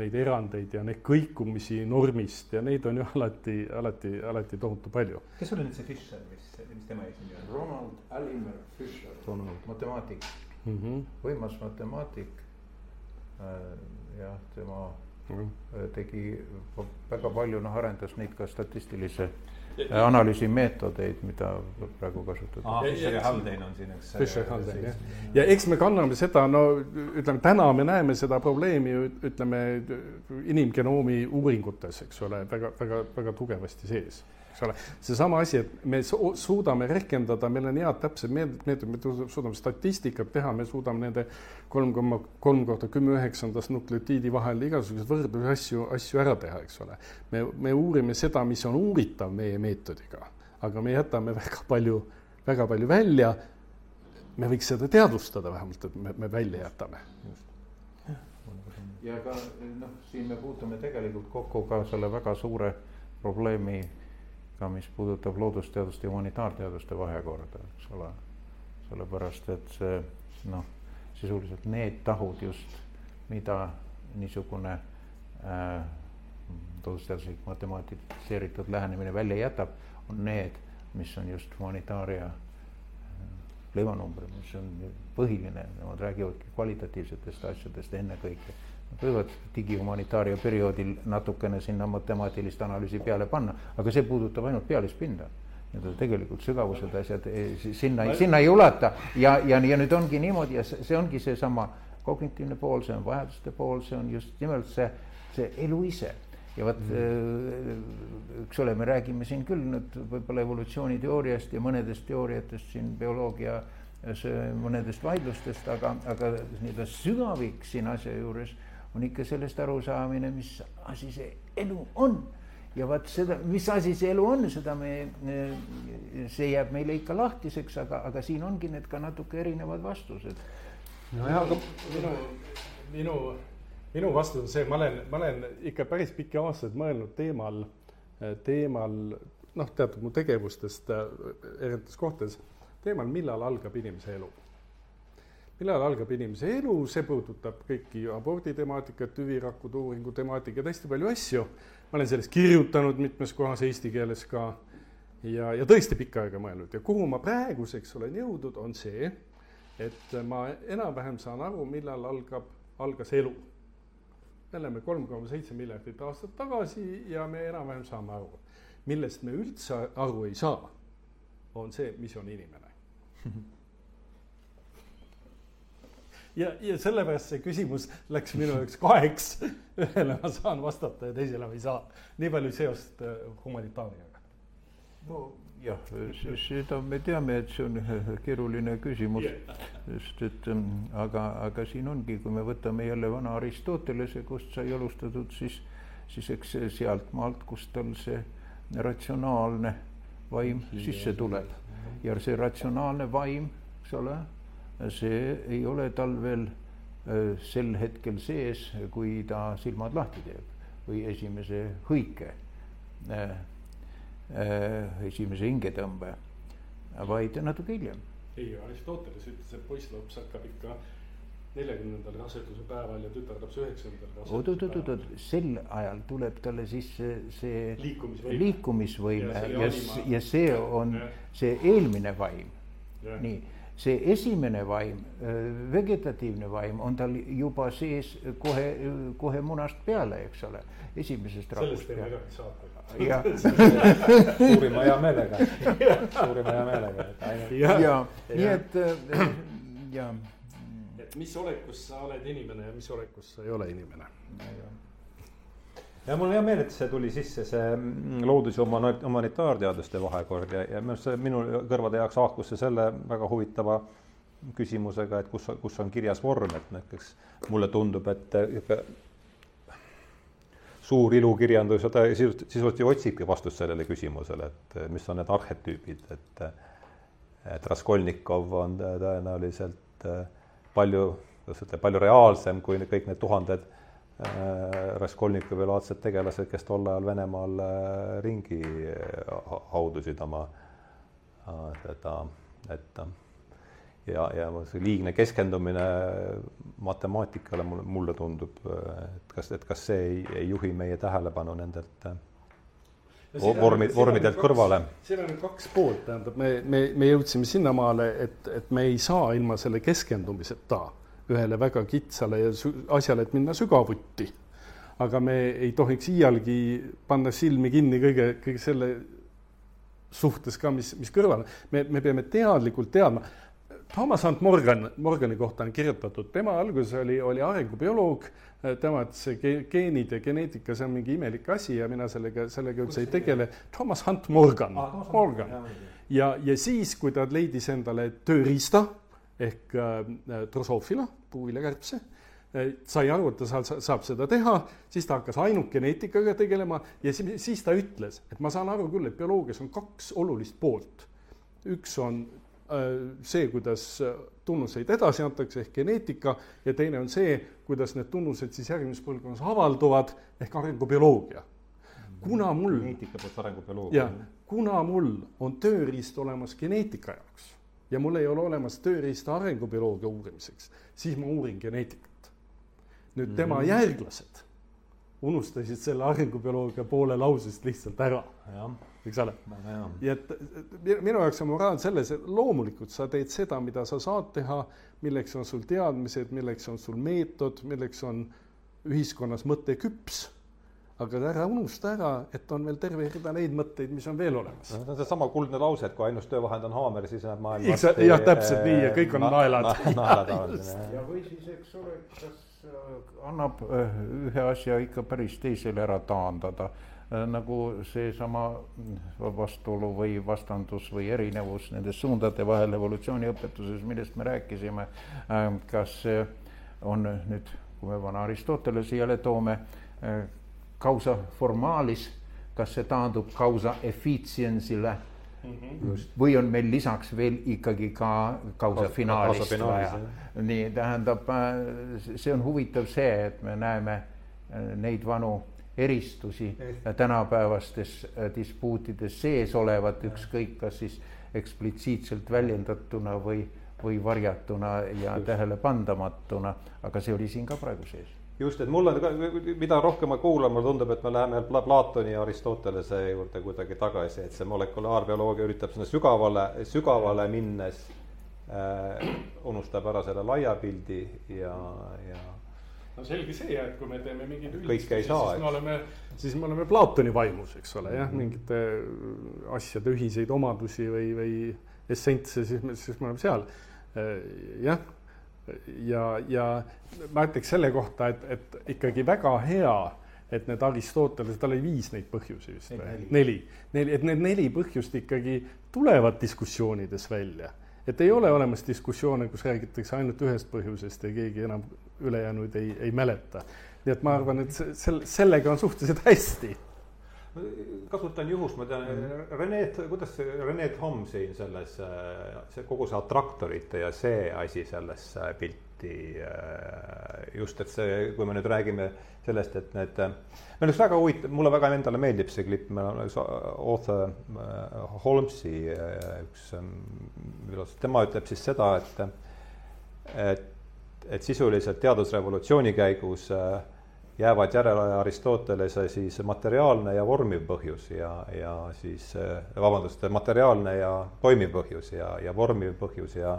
neid erandeid ja neid kõikumisi normist ja neid on ju alati, alati, alati tohutu palju. kes oli nüüd see Fischer, mis, mis tema esindaja? Ronald Alimer Fischer, matemaatik mm, -hmm. võimas matemaatik. Äh, jah, tema mm -hmm. tegi väga palju, noh, arendas neid ka statistilise analüüsimeetodeid, mida praegu kasutatakse. Fischer ja Haldane on siin üks. Fischer, Haldane jah. ja eks me kanname seda, no ütleme, täna me näeme seda probleemi ütleme inimgenoomi uuringutes, eks ole, väga, väga, väga tugevasti sees eks ole. seesama asi, et me suudame rehkendada, meil on head täpsed meetodid, me suudame statistikat teha, me suudame nende kolm koma kolm korda kümme üheksandas nukleotiidi vahel igasuguseid võrdlusasju, asju ära teha, eks ole. me, me uurime seda, mis on uuritav meie meetodiga, aga me jätame väga palju, väga palju välja. me võiks seda teadvustada vähemalt, et me, me välja jätame. ja ka noh, siin me puutume tegelikult kokku ka selle väga suure probleemi ka mis puudutab loodusteaduste ja humanitaarteaduste vahekorda, eks ole. sellepärast, et see noh, sisuliselt need tahud just, mida niisugune äh, loodusteaduslik matematiseeritud lähenemine välja jätab, on need, mis on just humanitaaria äh, leivanumber, mis on põhiline, nemad räägivadki kvalitatiivsetest asjadest ennekõike võivad digihumanitaaria perioodil natukene sinna matemaatilist analüüsi peale panna, aga see puudutab ainult pealispinda. Need tegelikult sügavused, asjad eh, sinna, sinna ei ulata ja, ja, ja nüüd ongi niimoodi ja see ongi seesama kognitiivne pool, see on vajaduste pool, see on just nimelt see, see elu ise ja vot mm., eks ole, me räägime siin küll nüüd võib-olla evolutsiooniteooriast ja mõnedest teooriatest siin bioloogia mõnedest vaidlustest, aga, aga nii-öelda sügavik siin asja juures on ikka sellest arusaamine, mis asi see elu on. ja vaat seda, mis asi see elu on, seda me, see jääb meile ikka lahtiseks, aga, aga siin ongi need ka natuke erinevad vastused. nojah, aga minu, minu, minu vastus on see, ma olen, ma olen ikka päris pikki aastaid mõelnud teemal, teemal noh, teatud mu tegevustest erinevates kohtades, teemal, millal algab inimese elu millal algab inimese elu, see puudutab kõiki abordi temaatikat, tüvirakkude uuringu temaatikat, hästi palju asju. ma olen sellest kirjutanud mitmes kohas eesti keeles ka ja, ja tõesti pikka aega mõelnud ja kuhu ma praeguseks olen jõudnud, on see, et ma enam-vähem saan aru, millal algab, algas elu. me oleme kolm koma seitse miljardit aastat tagasi ja me enam-vähem saame aru. millest me üldse aru ei saa, on see, mis on inimene ja, ja sellepärast see küsimus läks minu jaoks kaheks. ühele ma saan vastata ja teisele ma ei saa. nii palju seost äh, humanitaariaga. nojah, seda me teame, et see on keeruline küsimus yeah.. sest et ähm, aga, aga siin ongi, kui me võtame jälle vana Aristotelese, kust sai alustatud, siis, siis eks sealt maalt, kust tal see ratsionaalne vaim sisse tuleb ja see ratsionaalne vaim, eks ole see ei ole tal veel äh, sel hetkel sees, kui ta silmad lahti teeb või esimese hõike, äh, äh, esimese hingetõmbe, vaid natuke hiljem. ei, Aristoteles ütles, et poisslaps hakkab ikka neljakümnendal raseduse päeval ja tütarlaps üheksandal oot, oot, oot, oot, sel ajal tuleb talle sisse see liikumisvõime, liikumisvõime ja, ja, ja see on ja. see eelmine vaim. nii see esimene vaim, vegetatiivne vaim on tal juba sees kohe, kohe munast peale, eks ole, esimesest rakust peale. jah. Suurima hea meelega, suurima hea meelega, ja, ja, nii et ja. et mis olekus sa oled inimene ja mis olekus sa ei ole inimene ja mul on hea meel, et see tuli sisse, see mm, loodus- ja humanitaarteaduste vahekord ja, ja minu arust see minu kõrvade jaoks haakus see selle väga huvitava küsimusega, et kus, kus on kirjas vorm, et näiteks mulle tundub, et suur ilukirjandus ja ta sisult, sisult ju otsibki vastust sellele küsimusele, et mis on need arhetüübid, et et Raskolnikov on tõenäoliselt palju, kuidas ütelda, palju reaalsem kui kõik need tuhanded Raskolnikovi laadsed tegelased, kes tol ajal Venemaal ringi haudusid oma seda, et ja, ja see liigne keskendumine matemaatikale mulle, mulle tundub, et kas, et kas see ei, ei juhi meie tähelepanu nendelt vormi, vormidelt kõrvale. siin on kaks poolt, tähendab, me, me, me jõudsime sinnamaale, et, et me ei saa ilma selle keskendumiseta ühele väga kitsale ja asjale, et minna sügavuti. aga me ei tohiks iialgi panna silmi kinni kõige, kõige selle suhtes ka, mis, mis kõrval me, me peame teadlikult teadma Thomas Hunt Morgan, Morgani kohta on kirjutatud, tema alguses oli, oli arengubioloog, tema ütles, see geenid ja geneetika, see on mingi imelik asi ja mina sellega, sellega üldse ei tegele. Thomas Hunt Morgan ah,, Morgan. ja, ja siis, kui ta leidis endale tööriista ehk äh, drosoofila, puuviljakärbse äh,, sai aru, et ta saab, saab seda teha, siis ta hakkas ainult geneetikaga tegelema ja siis, siis ta ütles, et ma saan aru küll, et bioloogias on kaks olulist poolt. üks on Äh, see, kuidas äh, tunnuseid edasi antakse ehk geneetika ja teine on see, kuidas need tunnused siis järgmises põlvkonnas avalduvad ehk arengubioloogia. kuna mul. geneetika poolt arengubioloogia. kuna mul on tööriist olemas geneetika jaoks ja mul ei ole olemas tööriista arengubioloogia uurimiseks, siis ma uurin geneetikat. nüüd tema mm -hmm. järglased unustasid selle arengubioloogia poole lausest lihtsalt ära. eks ole. nii et minu jaoks on moraal selles, et loomulikult sa teed seda, mida sa saad teha, milleks on sul teadmised, milleks on sul meetod, milleks on ühiskonnas mõtteküps aga ära unusta ära, et on veel terve rida neid mõtteid, mis on veel olemas. see on seesama kuldne lause, et kui ainus töövahend on haamer, siis näeb maailm jah, täpselt nii ja kõik on naelad. ja või siis, eks ole, kas Äh, annab äh, ühe asja ikka päris teisele ära taandada, äh, nagu seesama vastuolu või vastandus või erinevus nende suundade vahel evolutsiooniõpetuses, millest me rääkisime. kas on nüüd, kui me vana Aristotelese jälle toome, causa formalis, kas see taandub causa efficiency'le Mm -hmm. või on meil lisaks veel ikkagi ka kausa finaalist vaja. nii, tähendab, äh, see on huvitav see, et me näeme äh, neid vanu eristusi tänapäevastes äh, dispuutides sees olevat, ükskõik kas siis eksplitsiitselt väljendatuna või, või varjatuna ja tähelepandamatuna, aga see oli siin ka praegu sees just, et mul on ka, mida rohkem ma kuulan, mulle tundub, et me läheme Platoni ja Aristotelese juurde kuidagi tagasi, et see molekulaarbioloogia üritab sinna sügavale, sügavale minnes äh, unustab ära selle laia pildi ja, ja no selge see, et kui me teeme mingeid üldistusi, siis me oleme, siis me oleme Platoni vaimus, eks ole, jah, mingite asjade ühiseid omadusi või, või essentse, siis me, siis me oleme seal. Äh, jah ja, ja ma ütleks selle kohta, et, et ikkagi väga hea, et need Aristoteles, tal oli viis neid põhjusi vist või? neli, neli, et need neli põhjust ikkagi tulevad diskussioonides välja. et ei ole olemas diskussioone, kus räägitakse ainult ühest põhjusest ja keegi enam ülejäänuid ei, ei mäleta. nii et ma arvan, et selle, sellega on suhteliselt hästi kasutan juhust, ma tean mm., Rene, kuidas see Rene Tom siin selles, see kogu see attraktorite ja see asi sellesse pilti just, et see, kui me nüüd räägime sellest, et need, meil on üks väga huvitav, mulle väga endale meeldib see klipp, meil on üks author Holmesi üks, tema ütleb siis seda, et, et, et sisuliselt teadusrevolutsiooni käigus äh, jäävad järele Aristotelese siis materiaalne ja vormiv põhjus ja, ja siis vabandust, materiaalne ja toimiv põhjus ja, ja vormiv põhjus ja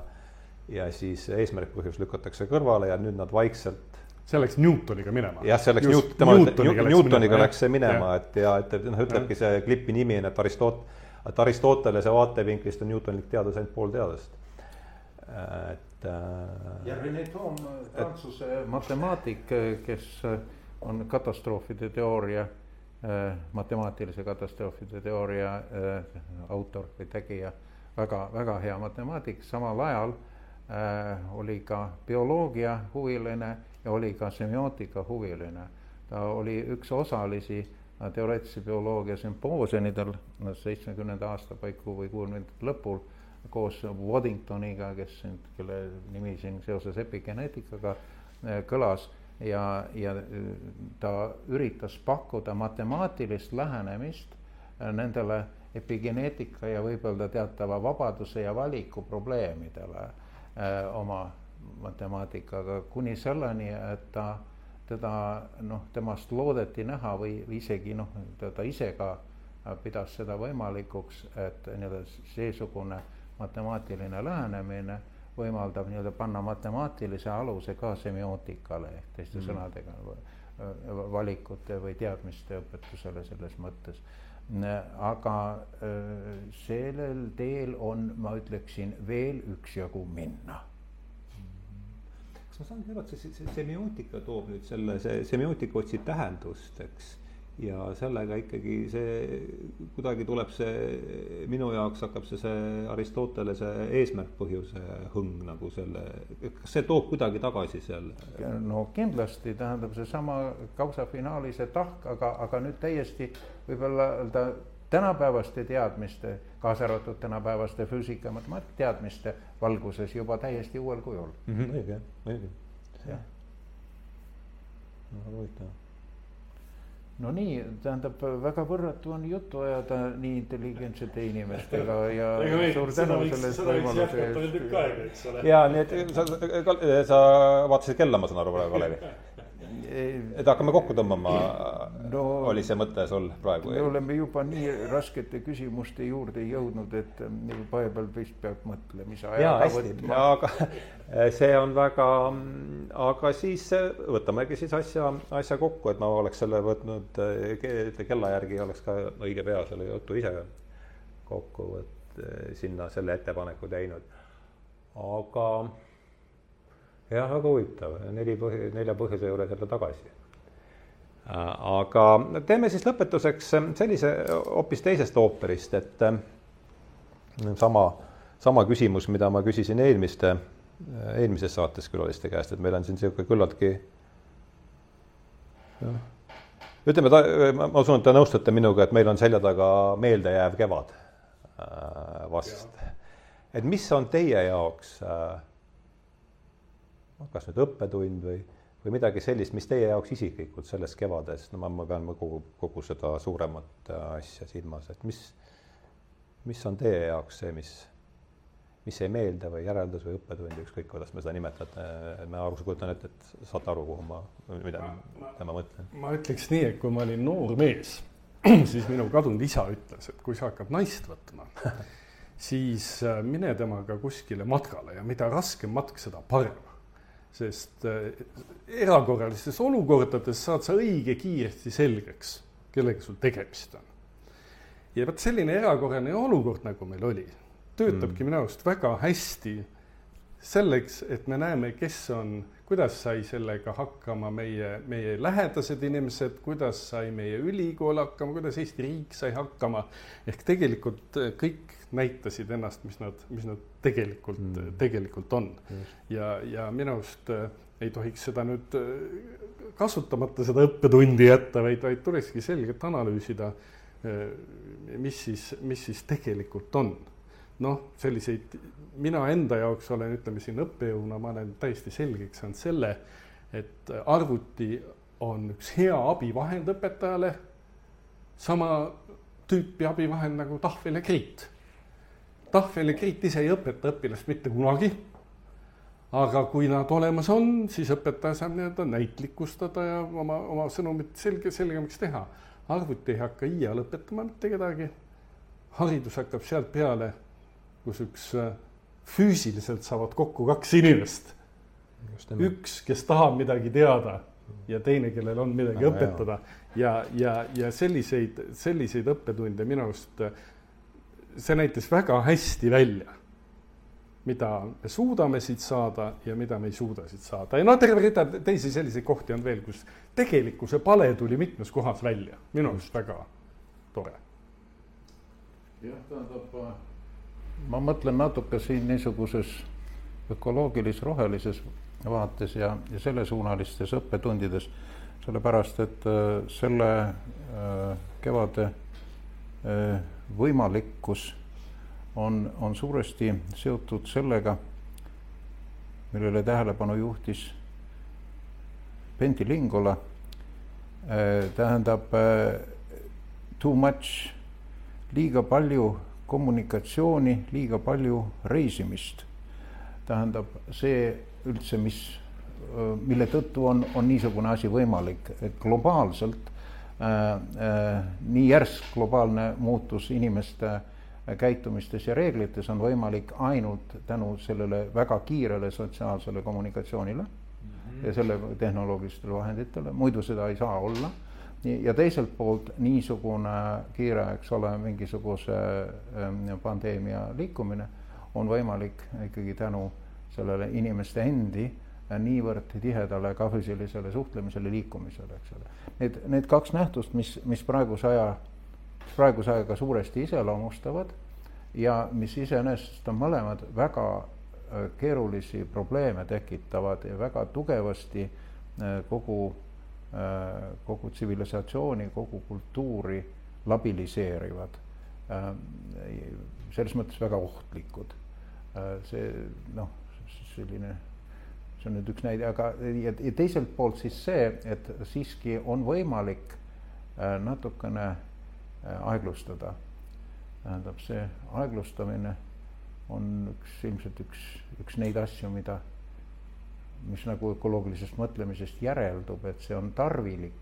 ja siis eesmärkpõhjus lükatakse kõrvale ja nüüd nad vaikselt see läks Newtoniga minema. jah, see läks Newt-, tema Newtoniga, Newtoniga läks see minema, et ja et, noh, ütlebki see klipi nimi on, et Aristoot-, et Aristotelese vaatevinklist on Newtonlik teadus ainult pool teadust. et äh, ja Rene Toom, prantsuse matemaatik, kes on katastroofide teooria äh,, matemaatilise katastroofide teooria äh, autor või tegija, väga, väga hea matemaatik, samal ajal äh, oli ka bioloogia huviline ja oli ka semiootika huviline. ta oli üks osalisi teoreetilise bioloogia sümpoosiumidel seitsmekümnenda aasta paiku või kuuekümnendate lõpul koos Waddingtoniga, kes kelle nimi siin seoses epigeneetikaga kõlas ja, ja ta üritas pakkuda matemaatilist lähenemist nendele epigeneetika ja võib öelda teatava vabaduse ja valiku probleemidele öö, oma matemaatikaga kuni selleni, et ta, teda noh, temast loodeti näha või isegi noh, ta ise ka pidas seda võimalikuks, et nii-öelda seesugune matemaatiline lähenemine võimaldab nii-öelda panna matemaatilise aluse ka semiootikale ehk teiste mm. sõnadega valikute või teadmiste õpetusele selles mõttes. aga sellel teel on, ma ütleksin, veel üksjagu minna kas ma saan aru, et see, see semiootika toob nüüd selle, see semiootika otsib tähendust, eks ja sellega ikkagi see kuidagi tuleb see minu jaoks hakkab see, see Aristotelese eesmärk-põhjuse hõng nagu selle, kas see toob kuidagi tagasi selle? no kindlasti tähendab seesama kausa finaali see tahk, aga, aga nüüd täiesti võib-olla öelda tänapäevaste teadmiste, kaasa arvatud tänapäevaste füüsika, matemaatika teadmiste valguses juba täiesti uuel kujul mm. -hmm, õige, õige. jah. väga huvitav no nii, tähendab väga võrratu on juttu ajada nii intelligentsete inimestega ja suur tänu selle eest võimaluse eest. ja nii, et sa, sa vaatasid kella, ma saan aru praegu, Kalevi et hakkame kokku tõmbama no,, oli see mõte sul praegu? me oleme juba nii raskete küsimuste juurde jõudnud, et vahepeal vist peab mõtlemise ajaga võtma. aga see on väga, aga siis võtamegi siis asja, asja kokku, et ma oleks selle võtnud kella järgi, oleks ka õige pea selle jutu ise kokku, et sinna selle ettepaneku teinud. aga jah, väga huvitav, neli põhi, nelja põhjuse juures jälle tagasi. aga teeme siis lõpetuseks sellise hoopis teisest ooperist, et sama, sama küsimus, mida ma küsisin eelmiste, eelmises saates külaliste käest, et meil on siin niisugune küllaltki noh, ütleme, ta, ma usun, et te nõustute minuga, et meil on selja taga meeldejääv kevad äh, vast. et mis on teie jaoks äh, noh, kas nüüd õppetund või, või midagi sellist, mis teie jaoks isiklikult sellest kevadest, no ma, ma pean kogu, kogu seda suuremat äh, asja silmas, et mis, mis on teie jaoks see, mis, mis jäi meelde või järeldus või õppetund, ükskõik kuidas me seda nimetate, ma aru kujutan ette, et saate aru, kuhu ma, mida, mida ma mõtlen. ma ütleks nii, et kui ma olin noor mees, siis minu kadunud isa ütles, et kui sa hakkad naist võtma, siis äh, mine temaga kuskile matkale ja mida raskem matk, seda parem sest äh, erakorralistes olukordades saad sa õige kiiresti selgeks, kellega sul tegemist on. ja vot selline erakorraline olukord, nagu meil oli, töötabki mm. minu arust väga hästi selleks, et me näeme, kes on, kuidas sai sellega hakkama meie, meie lähedased inimesed, kuidas sai meie ülikool hakkama, kuidas Eesti riik sai hakkama. ehk tegelikult äh, kõik näitasid ennast, mis nad, mis nad tegelikult mm., tegelikult on. ja, ja minu arust äh, ei tohiks seda nüüd äh, kasutamata, seda õppetundi jätta, vaid, vaid tulekski selgelt analüüsida, äh, mis siis, mis siis tegelikult on. noh, selliseid, mina enda jaoks olen, ütleme siin õppejõuna, ma olen täiesti selgeks saanud selle, et arvuti on üks hea abivahend õpetajale, sama tüüpi abivahend nagu tahvel ja kriit tahvel ja kriit ise ei õpeta õpilast mitte kunagi. aga kui nad olemas on, siis õpetaja saab nii-öelda näitlikustada ja oma, oma sõnumit selge, selgemaks teha. arvuti ei hakka iial õpetama mitte kedagi. haridus hakkab sealt peale, kus üks äh, füüsiliselt saavad kokku kaks inimest. üks, kes tahab midagi teada ja teine, kellel on midagi no, õpetada ja, ja, ja selliseid, selliseid õppetunde minu arust see näitas väga hästi välja, mida me suudame siit saada ja mida me ei suuda siit saada ja no terve rida teisi selliseid kohti on veel, kus tegelikkuse pale tuli mitmes kohas välja, minu arust väga tore. jah, tähendab, ma mõtlen natuke siin niisuguses ökoloogilis-rohelises vaates ja, ja sellesuunalistes õppetundides, sellepärast et äh, selle äh, kevade äh, võimalikkus on, on suuresti seotud sellega, millele tähelepanu juhtis Pentti Lingola. tähendab too much, liiga palju kommunikatsiooni, liiga palju reisimist. tähendab see üldse, mis, mille tõttu on, on niisugune asi võimalik, et globaalselt äh, äh, nii järsk globaalne muutus inimeste käitumistes ja reeglites on võimalik ainult tänu sellele väga kiirele sotsiaalsele kommunikatsioonile ja selle tehnoloogilistele vahenditele, muidu seda ei saa olla. Ja teiselt poolt niisugune kiire, eks ole, mingisuguse ähm, pandeemia liikumine on võimalik ikkagi tänu sellele inimeste endi äh, niivõrd tihedale ka füüsilisele suhtlemisele, liikumisele, eks ole. Need, need kaks nähtust, mis, mis praeguse aja, praeguse ajaga suuresti iseloomustavad ja mis iseenesest on mõlemad väga äh, keerulisi probleeme tekitavad ja väga tugevasti äh, kogu Äh, kogu tsivilisatsiooni, kogu kultuuri labiliseerivad. Selles mõttes väga ohtlikud. See noh, selline, see on nüüd üks näide, aga ja, ja teiselt poolt siis see, et siiski on võimalik natukene aeglustada. tähendab, see aeglustamine on üks ilmselt üks, üks neid asju, mida mis nagu ökoloogilisest mõtlemisest järeldub, et see on tarvilik.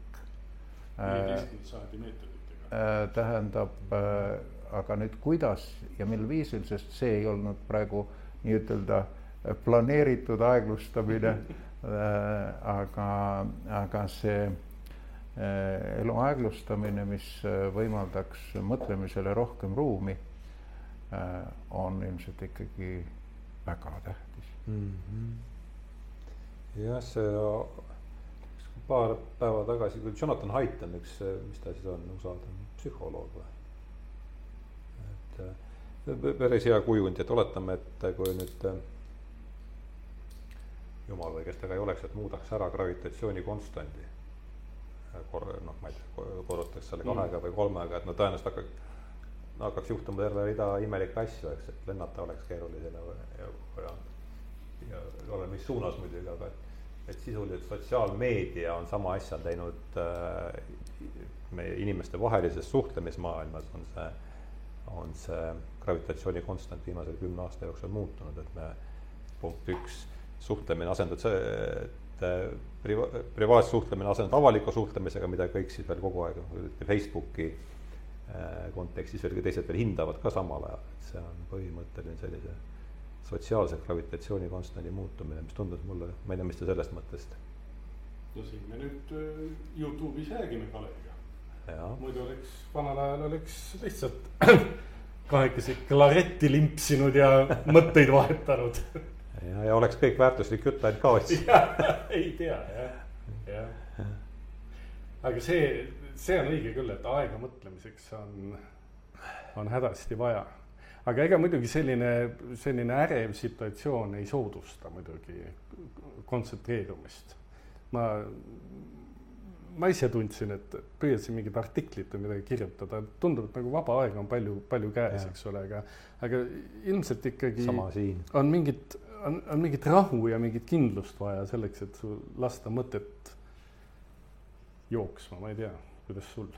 viieteistkümnenda sajandi meetoditega. Äh, tähendab, äh, aga nüüd kuidas ja mil viisil, sest see ei olnud praegu nii-ütelda planeeritud aeglustamine aga, aga see elu aeglustamine, mis võimaldaks mõtlemisele rohkem ruumi, on ilmselt ikkagi väga tähtis mm. -hmm jah, see paar päeva tagasi, kui Jonathan Haidt on üks, mis ta siis on, USA ta on psühholoog või? et äh, päris hea kujund, et oletame, et kui nüüd äh, jumal või kes ta ka ei oleks, et muudaks ära gravitatsiooni konstandi. kor-, noh, ma ei tea, korrutaks selle mm. kahega või kolmega, et no tõenäoliselt hakkaks, hakkaks juhtuma terve rida imelikke asju, eks, et lennata oleks keeruline ja, ja ja ole mis suunas muidugi, aga et, et sisuliselt sotsiaalmeedia on sama asja teinud äh, meie inimeste vahelises suhtlemismaailmas on see, on see gravitatsiooni konstant viimase kümne aasta jooksul muutunud, et me punkt üks, suhtlemine asendub see, et äh, priva-, privaatsuhtlemine asendub avaliku suhtlemisega, mida kõik siis veel kogu aeg Facebooki äh, kontekstis veel teised veel hindavad ka samal ajal, et see on põhimõtteline sellise sotsiaalse gravitatsiooni konstandi muutumine, mis tundus mulle, ma ei tea, mis te sellest mõtlesite? no siin me nüüd äh, Youtube'is räägime Kaleviga. muidu oleks, vanal ajal oleks lihtsalt kahekesi klaretti limpsinud ja mõtteid vahetanud ja, ja oleks kõik väärtuslik jutt ainult kaotsi ei tea jah, jah. aga see, see on õige küll, et aega mõtlemiseks on, on hädasti vaja. Aga ega muidugi selline, selline ärev situatsioon ei soodusta muidugi kontsentreerumist. ma, ma ise tundsin, et püüdsin mingit artiklit või midagi kirjutada, tundub, et nagu vaba aega on palju, palju käes, eks ole, aga, aga ilmselt ikkagi on mingit, on, on mingit rahu ja mingit kindlust vaja selleks, et sul lasta mõtet jooksma, ma ei tea, kuidas sul?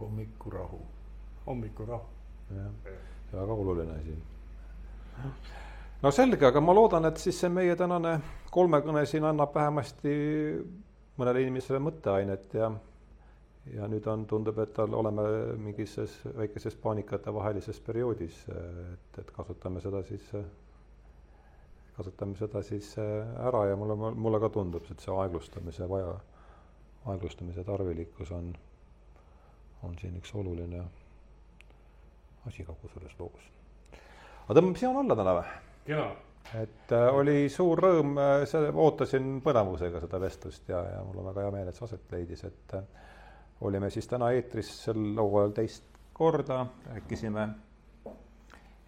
hommikurahu. hommikurahu jah, väga oluline asi. no selge, aga ma loodan, et siis see meie tänane kolmekõne siin annab vähemasti mõnele inimesele mõtteainet ja ja nüüd on, tundub, et oleme mingises väikeses paanikate vahelises perioodis, et, et kasutame seda siis, kasutame seda siis ära ja mulle, mulle ka tundub, et see aeglustamise vaja, aeglustamise tarvilikkus on, on siin üks oluline asi kogu selles loos. aga tõmbame siia alla täna või? kena. et äh, oli suur rõõm äh,, ootasin põnevusega seda vestlust ja, ja mul on väga hea meel, et see aset leidis, et äh, olime siis täna eetris sel hooajal teist korda, rääkisime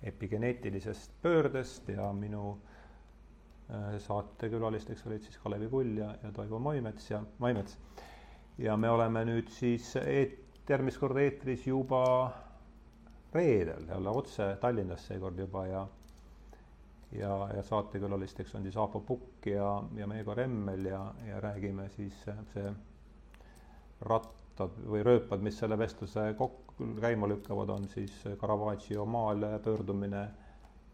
epigeneetilisest pöördest ja minu äh, saatekülalisteks olid siis Kalevi Kull ja, ja Toivo Maimets ja Maimets. ja me oleme nüüd siis eet-, järgmist korda eetris juba reedel jälle otse Tallinnasse seekord juba ja ja, ja saatekülalisteks on siis Aapo Pukk ja, ja Meego Remmel ja, ja räägime siis see rattad või rööpad, mis selle vestluse kokku käima lükkavad, on siis Caravaggio maal pöördumine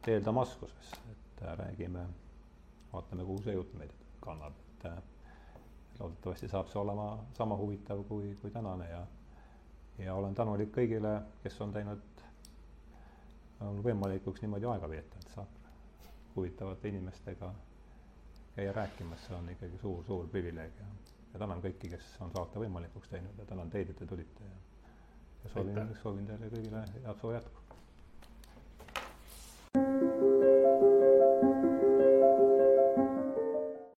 teel Damaskusesse, et räägime, vaatame, kuhu see jutt meid kannab, et loodetavasti saab see olema sama huvitav kui, kui tänane ja ja olen tänulik kõigile, kes on teinud on võimalikuks niimoodi aega veeta, et saab huvitavate inimestega käia rääkimas, see on ikkagi suur-suur privileeg ja, ja tänan kõiki, kes on saate võimalikuks teinud ja tänan teid, et te tulite ja ja soovin, soovin teile kõigile head suve jätku.